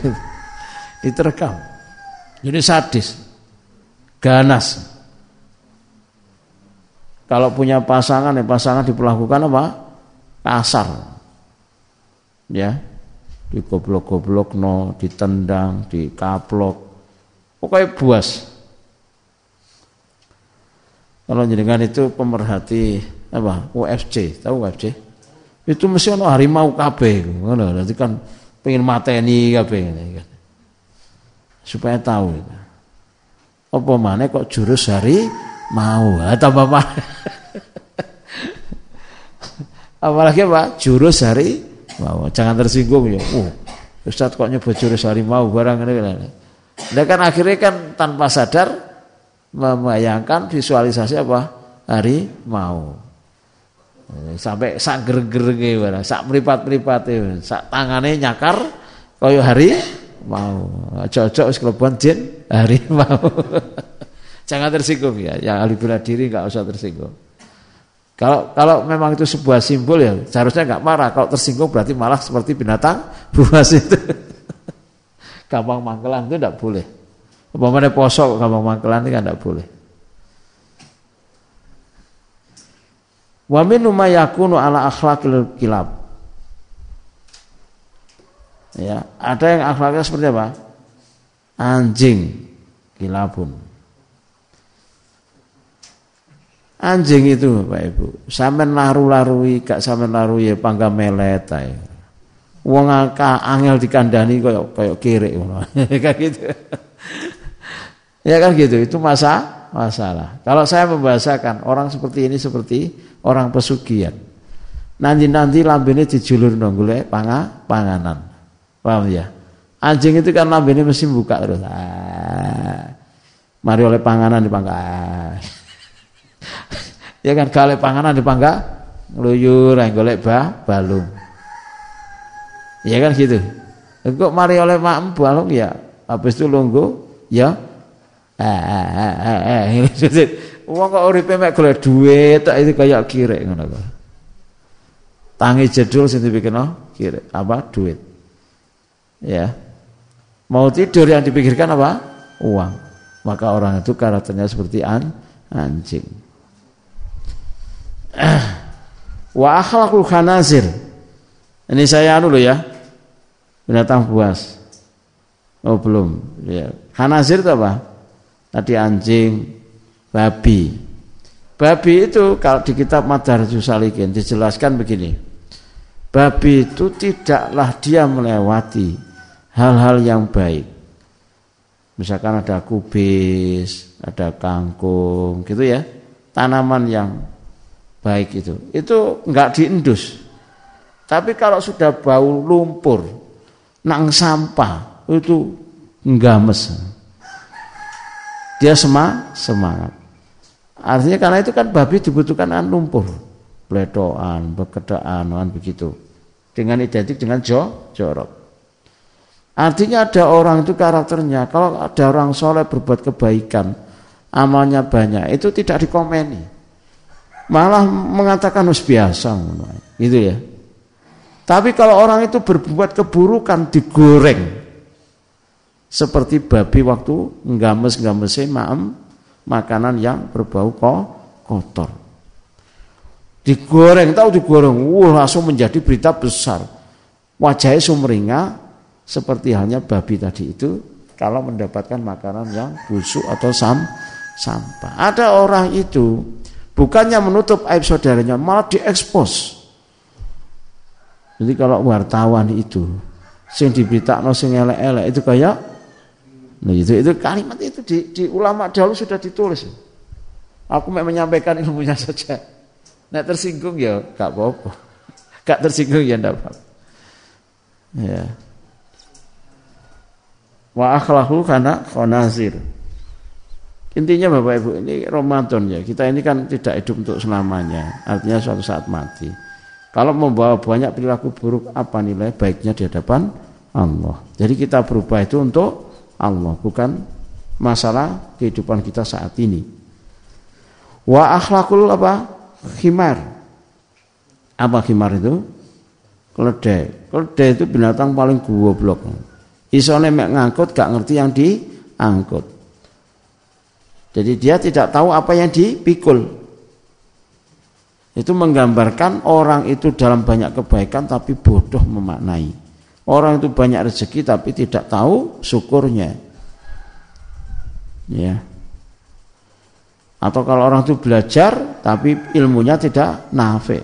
Diterkam. Jadi sadis. Ganas. Kalau punya pasangan, ya pasangan diperlakukan apa? Kasar. Ya. Digoblok-goblok no, ditendang, dikaplok. Pokoknya buas. Kalau jenengan itu pemerhati apa? UFC, tahu UFC? Itu mesti ono harimau kabeh ngono. Nanti kan pengen mateni kabeh kan. Supaya tahu. Apa mana kok jurus hari mau? Atau bapak apalagi apa? Jurus hari mau. Jangan tersinggung ya. Uh Ustaz kok nyebut jurus hari mau barang ini nah kan akhirnya kan tanpa sadar membayangkan visualisasi apa? Hari mau sampai sak ger-ger gimana sak meripat-meripat sak tangannya nyakar koyo hari mau cocok wis jin hari mau Jangan tersinggung ya. Yang ahli bela diri nggak usah tersinggung. Kalau kalau memang itu sebuah simbol ya seharusnya nggak marah. Kalau tersinggung berarti malah seperti binatang buas itu. gampang mangkelan itu tidak boleh. Umpamanya posok gampang mangkelan itu kan tidak boleh. Wa min yakunu ala akhlaqil kilab. Ya, ada yang akhlaknya seperti apa? Anjing kilabun. Anjing itu Bapak Ibu, sampean laru-larui gak sampean larui ya pangga melet ae. Wong angel dikandani koyo koyo kiri ngono. Kayak gitu. ya kan gitu, itu masa masalah. Kalau saya membahasakan orang seperti ini seperti orang pesugihan. Nanti-nanti lambene dijulur golek panga panganan. Paham ya? Anjing itu kan lambene mesti buka terus. Ah. Mari oleh panganan dipangga ya kan gale panganan dipangga ngluyur ae golek ba balung. Ya kan gitu. Kok mari oleh mak balung ya habis itu lunggu ya eh eh eh eh Wong kok uripe mek golek duit tak itu kayak kirek ngono kok. Tangi jedul sing dipikirno kirek apa duit. Ya. Mau tidur yang dipikirkan apa? Uang. Maka orang itu karakternya seperti an anjing. Wa akhlaqul khanazir. Ini saya anu ya. Binatang buas. Oh belum. Ya. Khanazir itu apa? Tadi anjing, babi. Babi itu kalau di kitab Madarajus Salikin dijelaskan begini. Babi itu tidaklah dia melewati hal-hal yang baik. Misalkan ada kubis, ada kangkung, gitu ya. Tanaman yang baik itu. Itu enggak diendus. Tapi kalau sudah bau lumpur, nang sampah itu mes. Dia semang semangat. Artinya karena itu kan babi dibutuhkan an lumpur, pletoan, bekedaan, begitu. Dengan identik dengan jo, jorok. Artinya ada orang itu karakternya, kalau ada orang soleh berbuat kebaikan, amalnya banyak, itu tidak dikomeni. Malah mengatakan us biasa, gitu ya. Tapi kalau orang itu berbuat keburukan digoreng, seperti babi waktu nggames-ngamese maem makanan yang berbau kotor. Digoreng, tahu digoreng, wah langsung menjadi berita besar. Wajahnya sumringah seperti halnya babi tadi itu kalau mendapatkan makanan yang busuk atau sam sampah. Ada orang itu bukannya menutup aib saudaranya, malah diekspos. Jadi kalau wartawan itu sing diberitakan sing elek-elek itu kayak Nah itu itu kalimat itu di, di ulama dahulu sudah ditulis. Aku mau menyampaikan ilmunya saja. Nah tersinggung ya gak apa-apa. Gak tersinggung ya ndak apa. Ya. Wa akhlaqu kana khonazir. Intinya Bapak Ibu ini Ramadan ya. Kita ini kan tidak hidup untuk selamanya. Artinya suatu saat mati. Kalau membawa banyak perilaku buruk apa nilai baiknya di hadapan Allah. Jadi kita berubah itu untuk Allah, bukan masalah kehidupan kita saat ini. Wa akhlakul apa? Khimar. Apa khimar itu? Keledai. Keledai itu binatang paling goblok. Isone mek ngangkut gak ngerti yang diangkut. Jadi dia tidak tahu apa yang dipikul. Itu menggambarkan orang itu dalam banyak kebaikan tapi bodoh memaknai. Orang itu banyak rezeki tapi tidak tahu syukurnya. Ya. Atau kalau orang itu belajar tapi ilmunya tidak nafi.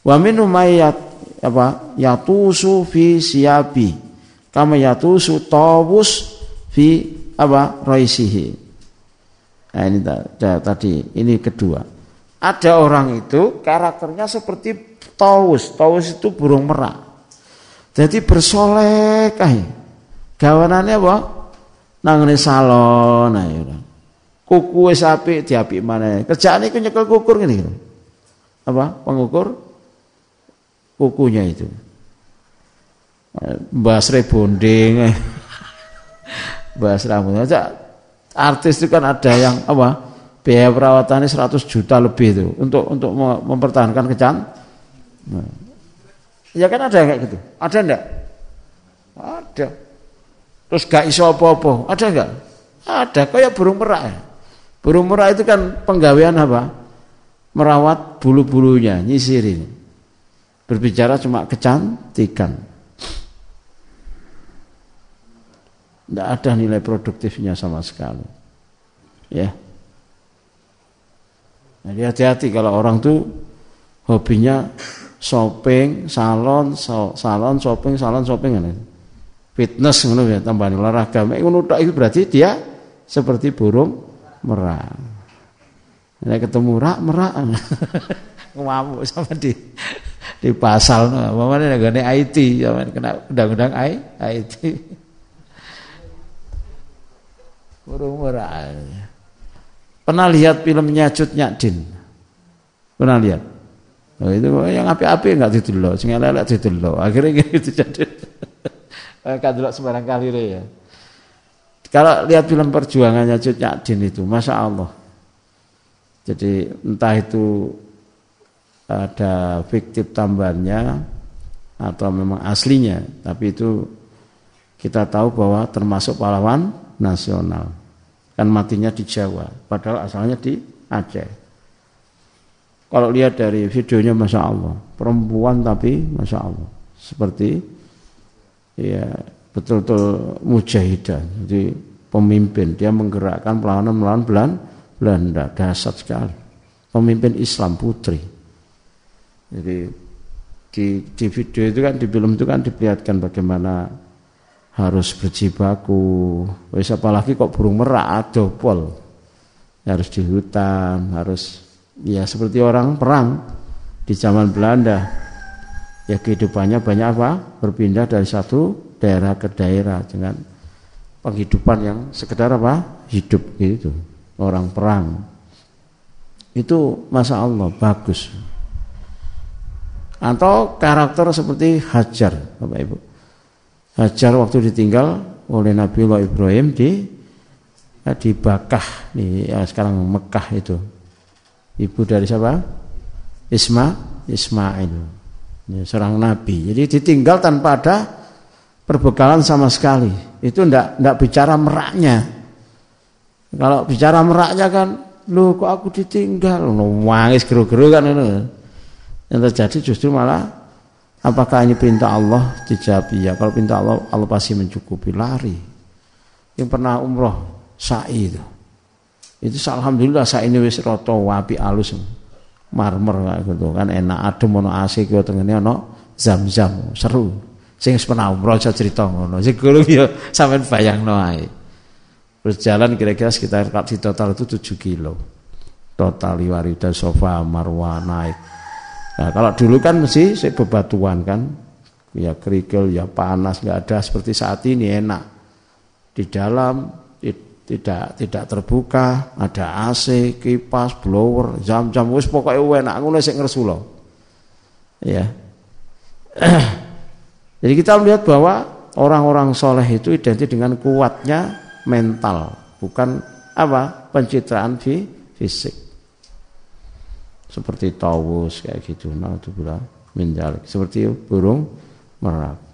Wa mayat apa? Yatusu fi siyabi. Kama yatusu tawus fi apa? Raisihi. Nah ini tadi, ini kedua. Ada orang itu karakternya seperti tawus. Tawus itu burung merak. Jadi bersolek kae. Gawanane apa? Nangane salon ae. Kuku wis apik diapik maneh. Kerjaane iku nyekel kukur ngene iki. Apa? Pengukur kukunya itu. Basre bonding. Bahas rambut. Artis itu kan ada yang apa? Biaya perawatannya 100 juta lebih itu untuk untuk mempertahankan kecan. Nah, Ya kan ada kayak gitu. Ada enggak? Ada. Terus gak iso apa-apa. Ada enggak? Ada. Kayak burung merak ya. Burung merak itu kan penggawean apa? Merawat bulu-bulunya, nyisirin. Berbicara cuma kecantikan. Tidak ada nilai produktifnya sama sekali. Ya. Jadi hati-hati kalau orang tuh hobinya shopping, salon, so, salon, shopping, salon, shopping kan. Fitness ngono ya tambahan olahraga. Ngono tok itu berarti dia seperti burung merak. Nek ketemu rak merak ngamuk sama di di pasal no. Mamane negane IT zaman kena undang-undang IT. Burung merak. Pernah lihat filmnya Cut Nyadin? Pernah lihat? Oh, itu yang api-api enggak didelok, sing elek didelok. Akhirnya gitu jadi. Kan delok sembarang kali ya. Kalau lihat film perjuangannya Cut Din itu, masya Allah. Jadi entah itu ada fiktif tambahannya atau memang aslinya, tapi itu kita tahu bahwa termasuk pahlawan nasional. Kan matinya di Jawa, padahal asalnya di Aceh. Kalau lihat dari videonya Masya Allah. Perempuan tapi Masya Allah. Seperti ya betul-betul mujahidah Jadi pemimpin. Dia menggerakkan perlawanan melawan Belan, Belanda. Dasar sekali. Pemimpin Islam putri. Jadi di, di video itu kan Di film itu kan diperlihatkan bagaimana Harus berjibaku. Wes apalagi kok burung merak Adopol Harus di hutan Harus ya seperti orang perang di zaman Belanda ya kehidupannya banyak apa berpindah dari satu daerah ke daerah dengan penghidupan yang sekedar apa hidup gitu orang perang Itu masa Allah bagus. Atau karakter seperti Hajar, Bapak Ibu. Hajar waktu ditinggal oleh Nabiullah Ibrahim di di Bakah di ya, sekarang Mekah itu. Ibu dari siapa? Isma Ismail. Ya, seorang nabi. Jadi ditinggal tanpa ada perbekalan sama sekali. Itu ndak ndak bicara meraknya. Kalau bicara meraknya kan, lu kok aku ditinggal, lu wangis geru-geru kan itu. Yang terjadi justru malah apakah ini perintah Allah dijawab ya. Kalau perintah Allah Allah pasti mencukupi lari. Yang pernah umroh sa'i itu. Itu alhamdulillah sa'i ini wis roto wapi alus marmer gitu kan enak adem ono AC ki tengene ono zam-zam seru. Sing pernah umroh aja cerita ngono. Sing gulung ya sampean bayangno ae. Berjalan kira-kira sekitar di total itu 7 kilo. Total liwari sofa marwah naik Nah, kalau dulu kan mesti bebatuan kan, ya kerikil, ya panas, nggak ada seperti saat ini enak. Di dalam tidak tidak terbuka, ada AC, kipas, blower, jam-jam wis pokoknya enak ngono sing ngersula. Ya. Jadi kita melihat bahwa orang-orang soleh itu identik dengan kuatnya mental, bukan apa pencitraan fisik seperti tawus kayak gitu naudzubillah min seperti burung merak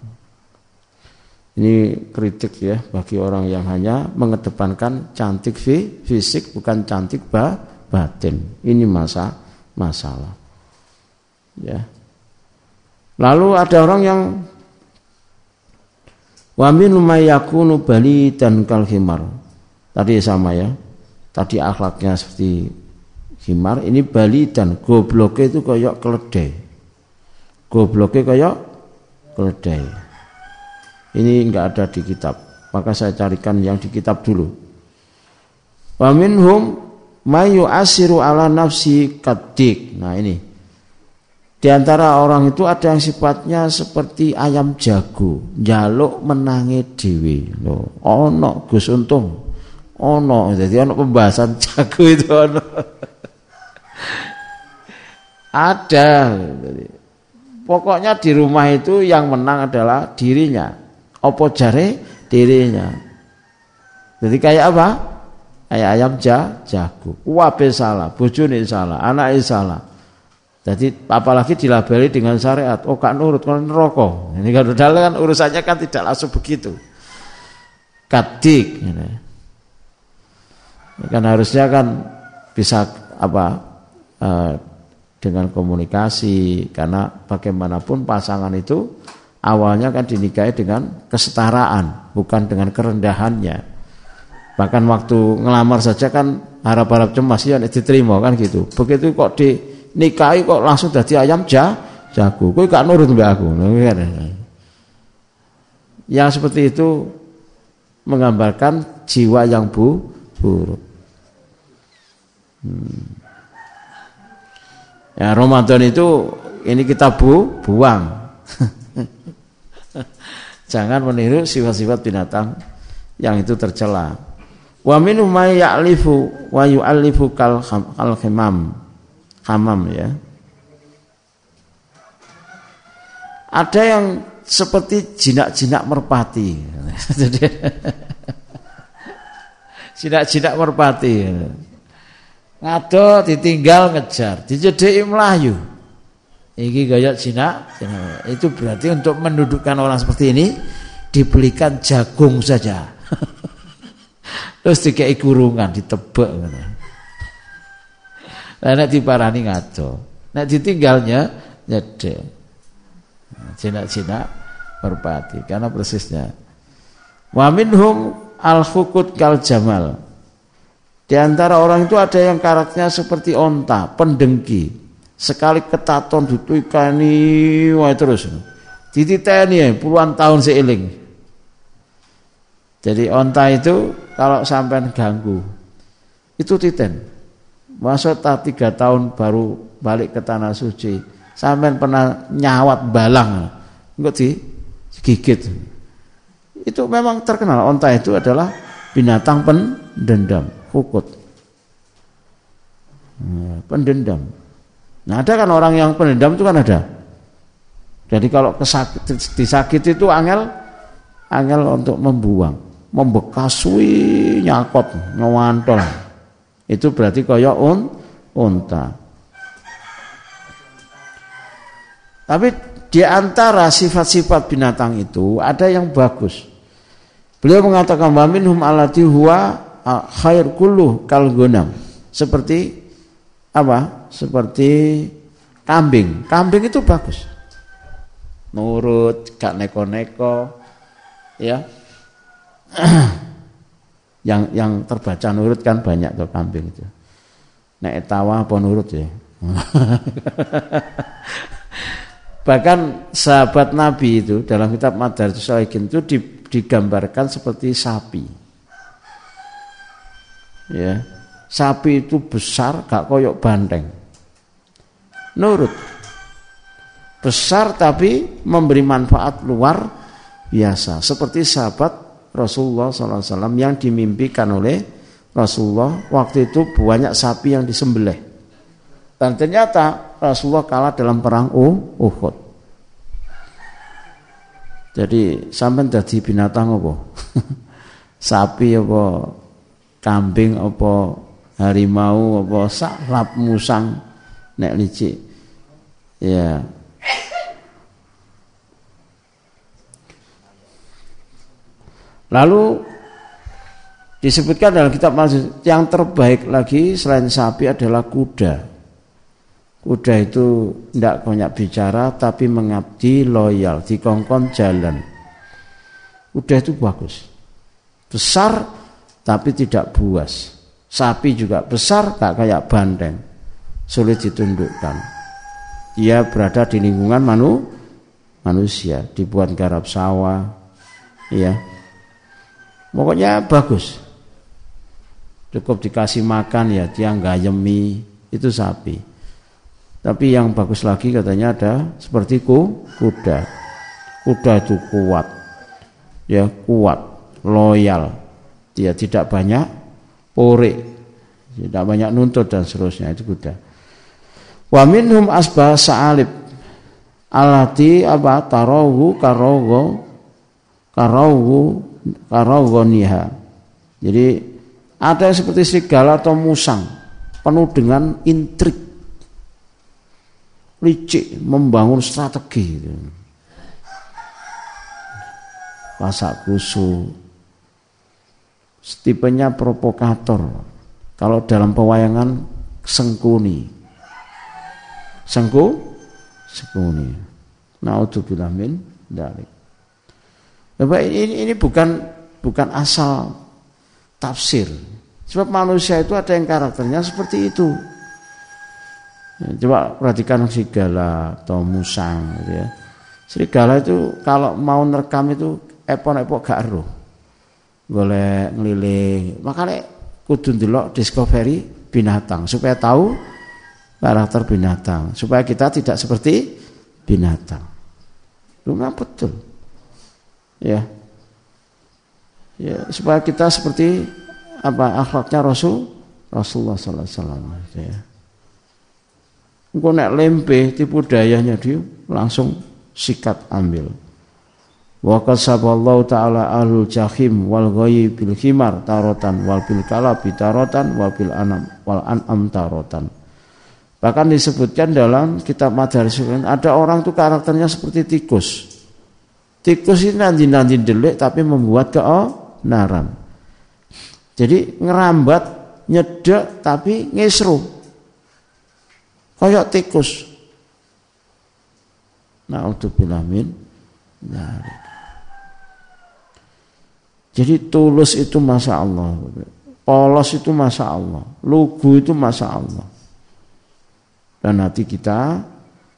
ini kritik ya bagi orang yang hanya mengedepankan cantik fisik bukan cantik ba, batin. Ini masa masalah. Ya. Lalu ada orang yang wamin bali dan kalhimar tadi sama ya. Tadi akhlaknya seperti himar ini Bali dan gobloknya itu kayak keledai. Gobloknya kayak keledai ini enggak ada di kitab maka saya carikan yang di kitab dulu wa minhum mayu asiru ala nafsi kadik nah ini di antara orang itu ada yang sifatnya seperti ayam jago, jaluk menangi dewi. Loh, ono Gus Untung. Ono, jadi ono pembahasan jago itu ono. Ada. Pokoknya di rumah itu yang menang adalah dirinya. Opo jare dirinya. Jadi kayak apa? Kayak ayam ja, jago. Wabe salah, bojone salah, anak salah. Jadi apalagi dilabeli dengan syariat, oh kan nurut kan rokok. Ini kan kan urusannya kan tidak langsung begitu. Kadik, ini. Kan harusnya kan bisa apa uh, dengan komunikasi karena bagaimanapun pasangan itu awalnya kan dinikahi dengan kesetaraan bukan dengan kerendahannya bahkan waktu ngelamar saja kan harap-harap cemas ya diterima kan gitu begitu kok dinikahi kok langsung jadi ayam ja jago kok gak nurut mbak aku kan. yang seperti itu menggambarkan jiwa yang bu buruk hmm. Ya, Ramadan itu ini kita bu, buang. Jangan meniru sifat-sifat binatang yang itu tercela. Wa minhum may ya'lifu wa yu'allifu kal khimam. Hamam ya. Ada yang seperti jinak-jinak merpati. jinak-jinak merpati. Ngado ditinggal ngejar, dijedeki melayu. Iki gaya Cina, itu berarti untuk mendudukkan orang seperti ini dibelikan jagung saja. Terus dikei kurungan, ditebak gitu. Nah, nek diparani ngado. Nek ditinggalnya nyedek. Cina-cina merpati karena persisnya. Wa minhum al-fukut kal jamal. Di antara orang itu ada yang karakternya seperti onta, pendengki. Sekali ketaton ditukani wah terus. Dititeni ya, puluhan tahun seiling. Jadi onta itu kalau sampai ganggu itu titen. Masuk tak tiga tahun baru balik ke tanah suci. Sampai pernah nyawat balang, enggak sih gigit. Itu memang terkenal onta itu adalah binatang pendendam hukut. Nah, pendendam. Nah ada kan orang yang pendendam itu kan ada. Jadi kalau kesakit, disakit itu angel angel untuk membuang, membekasui nyakot, ngewantol. Itu berarti kaya un, unta. Tapi di antara sifat-sifat binatang itu ada yang bagus. Beliau mengatakan wa minhum alati huwa khair kulluh kal Seperti apa? Seperti kambing. Kambing itu bagus. Nurut, gak neko-neko. Ya. yang yang terbaca nurut kan banyak tuh kambing itu. Nek tawa apa nurut ya. Bahkan sahabat Nabi itu dalam kitab Madarijus Salikin itu digambarkan seperti sapi. Ya. Sapi itu besar gak koyok banteng. Nurut. Besar tapi memberi manfaat luar biasa. Seperti sahabat Rasulullah SAW yang dimimpikan oleh Rasulullah waktu itu banyak sapi yang disembelih. Dan ternyata Rasulullah kalah dalam perang Uhud. Jadi sampai jadi binatang apa? Sapi apa? Kambing apa? Harimau apa? Saklap musang nek licik. Ya. Lalu disebutkan dalam kitab yang terbaik lagi selain sapi adalah kuda. Kuda itu tidak banyak bicara tapi mengabdi loyal, di kongkong jalan. Kuda itu bagus. Besar tapi tidak buas. Sapi juga besar tak kayak banteng. Sulit ditundukkan. Dia berada di lingkungan manu, manusia, dibuat garap sawah, ya. Pokoknya bagus. Cukup dikasih makan ya dia gayemi, itu sapi. Tapi yang bagus lagi katanya ada seperti ku, kuda. Kuda itu kuat. Ya, kuat, loyal. Dia tidak banyak pore. Tidak banyak nuntut dan seterusnya itu kuda. Wa minhum asbah sa'alib. Alati apa? Tarawu karogo karogo karogoniha. Jadi ada seperti serigala atau musang penuh dengan intrik. Licik membangun strategi. Pasak kusu. Tipenya provokator. Kalau dalam pewayangan sengkuni sengku sengkuni naudzubillah min dari Bapak ini ini bukan bukan asal tafsir sebab manusia itu ada yang karakternya seperti itu Ya, coba perhatikan serigala atau musang gitu ya. Serigala itu kalau mau nerekam itu epon-epon gak eruh. Boleh ngeliling. Makanya kudu ndelok discovery binatang supaya tahu karakter binatang, supaya kita tidak seperti binatang. Memang betul. Ya. Ya, supaya kita seperti apa akhlaknya Rasul Rasulullah sallallahu alaihi wasallam ya. Engkau nek lempe tipu dayanya dia langsung sikat ambil. Wa qasaballahu ta'ala ahlul jahim wal ghayyi bil khimar tarotan wal bil kalabi tarotan wal bil anam wal an'am tarotan. Bahkan disebutkan dalam kitab Madaris ada orang tuh karakternya seperti tikus. Tikus ini nanti-nanti delik tapi membuat keonaran. Jadi ngerambat, nyedek tapi ngesru kayak tikus. Min dzalik. Jadi tulus itu masa Allah. Polos itu masa Allah. Lugu itu masa Allah. Dan hati kita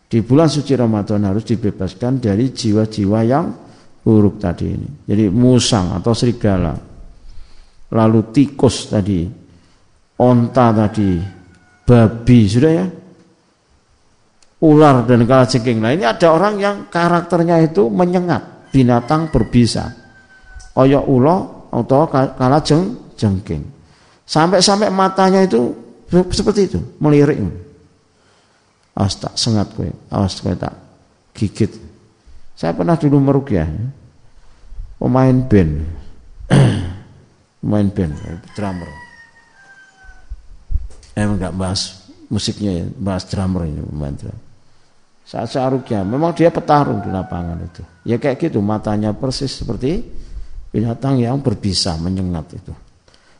di bulan suci Ramadan harus dibebaskan dari jiwa-jiwa yang buruk tadi ini. Jadi musang atau serigala. Lalu tikus tadi. Onta tadi. Babi. Sudah ya? ular dan kalajengking. Nah ini ada orang yang karakternya itu menyengat binatang berbisa. Oyok ulo atau kalajeng jengking. Sampai-sampai matanya itu Seperti itu, melirik. Awas tak sengat kowe, awas kowe tak gigit. Saya pernah dulu merukyah pemain band. pemain band, drummer. Emang enggak bahas musiknya ya, bahas drummer ini pemain drummer. Saat saya rukyah, memang dia petarung di lapangan itu. Ya kayak gitu, matanya persis seperti binatang yang berbisa menyengat itu.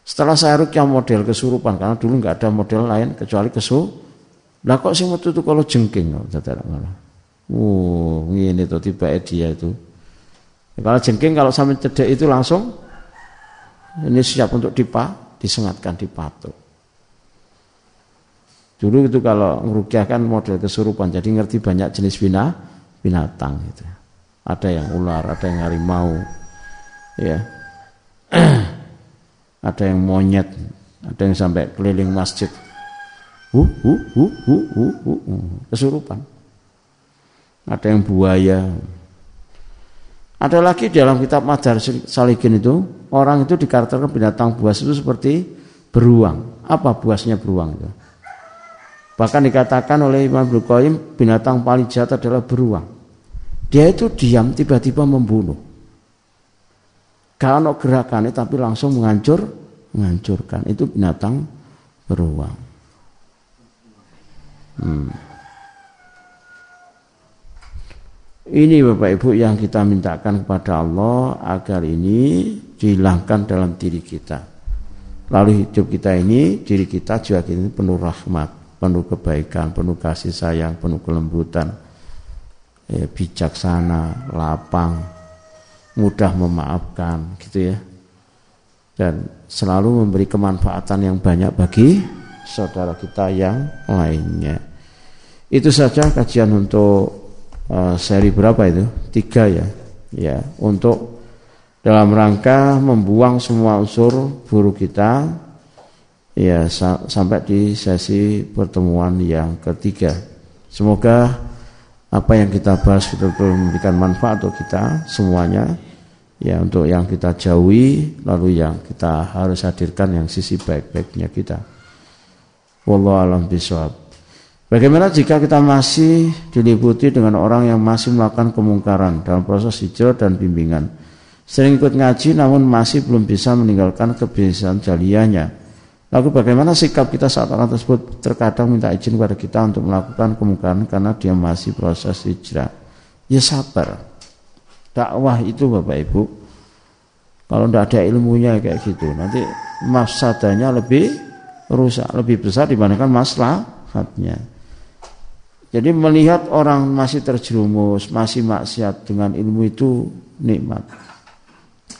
Setelah saya rukyah model kesurupan karena dulu nggak ada model lain kecuali kesu. Lah kok sih waktu itu kalau jengking tidak malah. Uh, ini tuh tiba dia itu. Ya, kalau jengking kalau sampai cedek itu langsung ini siap untuk dipa, disengatkan dipatuk. Dulu itu kalau merukyah kan model kesurupan, jadi ngerti banyak jenis bina, binatang gitu. Ada yang ular, ada yang harimau, ya. ada yang monyet, ada yang sampai keliling masjid. Hu, hu, hu, hu, hu, hu, hu. kesurupan. Ada yang buaya. Ada lagi dalam kitab Madar Salikin itu, orang itu dikarakterkan binatang buas itu seperti beruang. Apa buasnya beruang itu? Bahkan dikatakan oleh Imam Qayyim binatang paling jahat adalah beruang. Dia itu diam tiba-tiba membunuh. Ada gerakannya tapi langsung menghancur, menghancurkan. Itu binatang beruang. Hmm. Ini Bapak Ibu yang kita mintakan kepada Allah agar ini dihilangkan dalam diri kita. Lalu hidup kita ini, diri kita juga ini penuh rahmat penuh kebaikan, penuh kasih sayang, penuh kelembutan, ya, bijaksana, lapang, mudah memaafkan, gitu ya. Dan selalu memberi kemanfaatan yang banyak bagi saudara kita yang lainnya. Itu saja kajian untuk uh, seri berapa itu? Tiga ya. Ya, untuk dalam rangka membuang semua unsur buruk kita ya sampai di sesi pertemuan yang ketiga. Semoga apa yang kita bahas betul-betul memberikan manfaat untuk kita semuanya ya untuk yang kita jauhi lalu yang kita harus hadirkan yang sisi baik-baiknya kita. Wallahu alam bisawab. Bagaimana jika kita masih diliputi dengan orang yang masih melakukan kemungkaran dalam proses hijrah dan bimbingan? Sering ikut ngaji namun masih belum bisa meninggalkan kebiasaan jaliahnya Lalu bagaimana sikap kita saat orang tersebut terkadang minta izin kepada kita untuk melakukan kemungkaran karena dia masih proses hijrah. Ya sabar. Dakwah itu Bapak Ibu. Kalau tidak ada ilmunya kayak gitu, nanti mafsadanya lebih rusak, lebih besar dibandingkan maslahatnya. Jadi melihat orang masih terjerumus, masih maksiat dengan ilmu itu nikmat.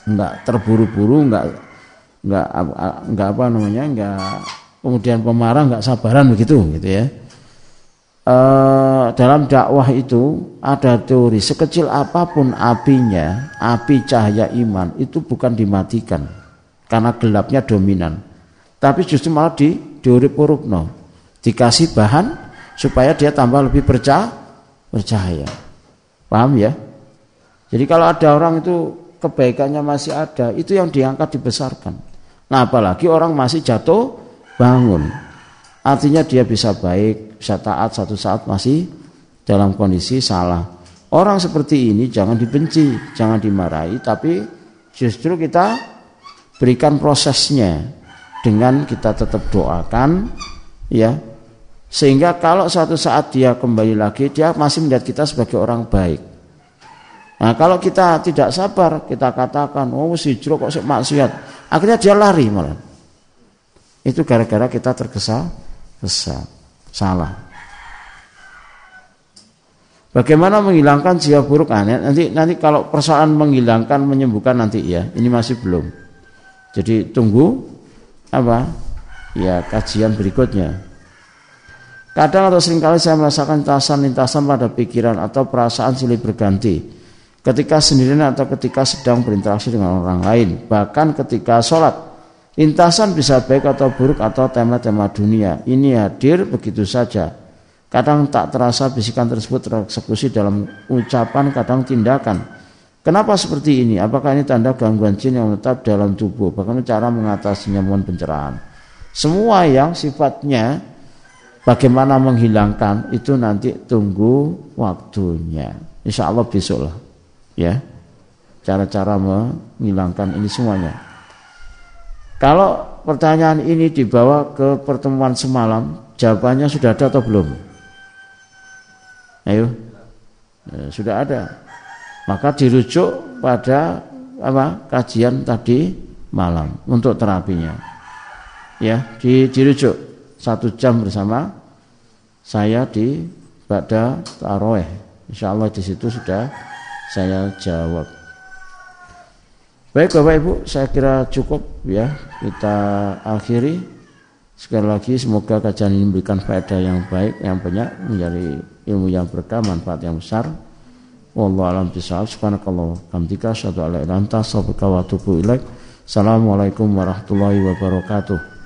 Enggak terburu-buru, enggak nggak nggak apa namanya nggak kemudian pemarah nggak sabaran begitu gitu ya. E, dalam dakwah itu ada teori sekecil apa pun apinya api cahaya iman itu bukan dimatikan. Karena gelapnya dominan. Tapi justru malah di diurip-urupno dikasih bahan supaya dia tambah lebih percaya percaya paham ya jadi kalau ada orang itu kebaikannya masih ada itu yang diangkat dibesarkan Nah apalagi orang masih jatuh bangun. Artinya dia bisa baik, bisa taat satu saat masih dalam kondisi salah. Orang seperti ini jangan dibenci, jangan dimarahi, tapi justru kita berikan prosesnya dengan kita tetap doakan ya sehingga kalau suatu saat dia kembali lagi dia masih melihat kita sebagai orang baik nah kalau kita tidak sabar kita katakan oh si kok maksiat Akhirnya dia lari malah. Itu gara-gara kita tergesa-gesa, salah. Bagaimana menghilangkan jiwa buruk aneh? Nanti nanti kalau persoalan menghilangkan menyembuhkan nanti ya, ini masih belum. Jadi tunggu apa? Ya kajian berikutnya. Kadang atau sering kali saya merasakan lintasan-lintasan pada pikiran atau perasaan silih berganti ketika sendirian atau ketika sedang berinteraksi dengan orang lain, bahkan ketika sholat. Lintasan bisa baik atau buruk atau tema-tema dunia. Ini hadir begitu saja. Kadang tak terasa bisikan tersebut tereksekusi dalam ucapan, kadang tindakan. Kenapa seperti ini? Apakah ini tanda gangguan jin yang menetap dalam tubuh? Bagaimana cara mengatasinya mohon pencerahan? Semua yang sifatnya bagaimana menghilangkan itu nanti tunggu waktunya. Insya Allah besok lah. Ya, cara-cara menghilangkan ini semuanya. Kalau pertanyaan ini dibawa ke pertemuan semalam, jawabannya sudah ada atau belum? Ayo, ya, sudah ada. Maka dirujuk pada apa kajian tadi malam untuk terapinya. Ya, di, dirujuk satu jam bersama saya di Bada Taroeh. Insya Allah di situ sudah saya jawab. Baik Bapak Ibu, saya kira cukup ya kita akhiri. Sekali lagi semoga kajian ini memberikan faedah yang baik, yang banyak, menjadi ilmu yang berkah, manfaat yang besar. Wallahu a'lam bishawab. Subhanakallah hamdika asyhadu an la. Assalamualaikum warahmatullahi wabarakatuh.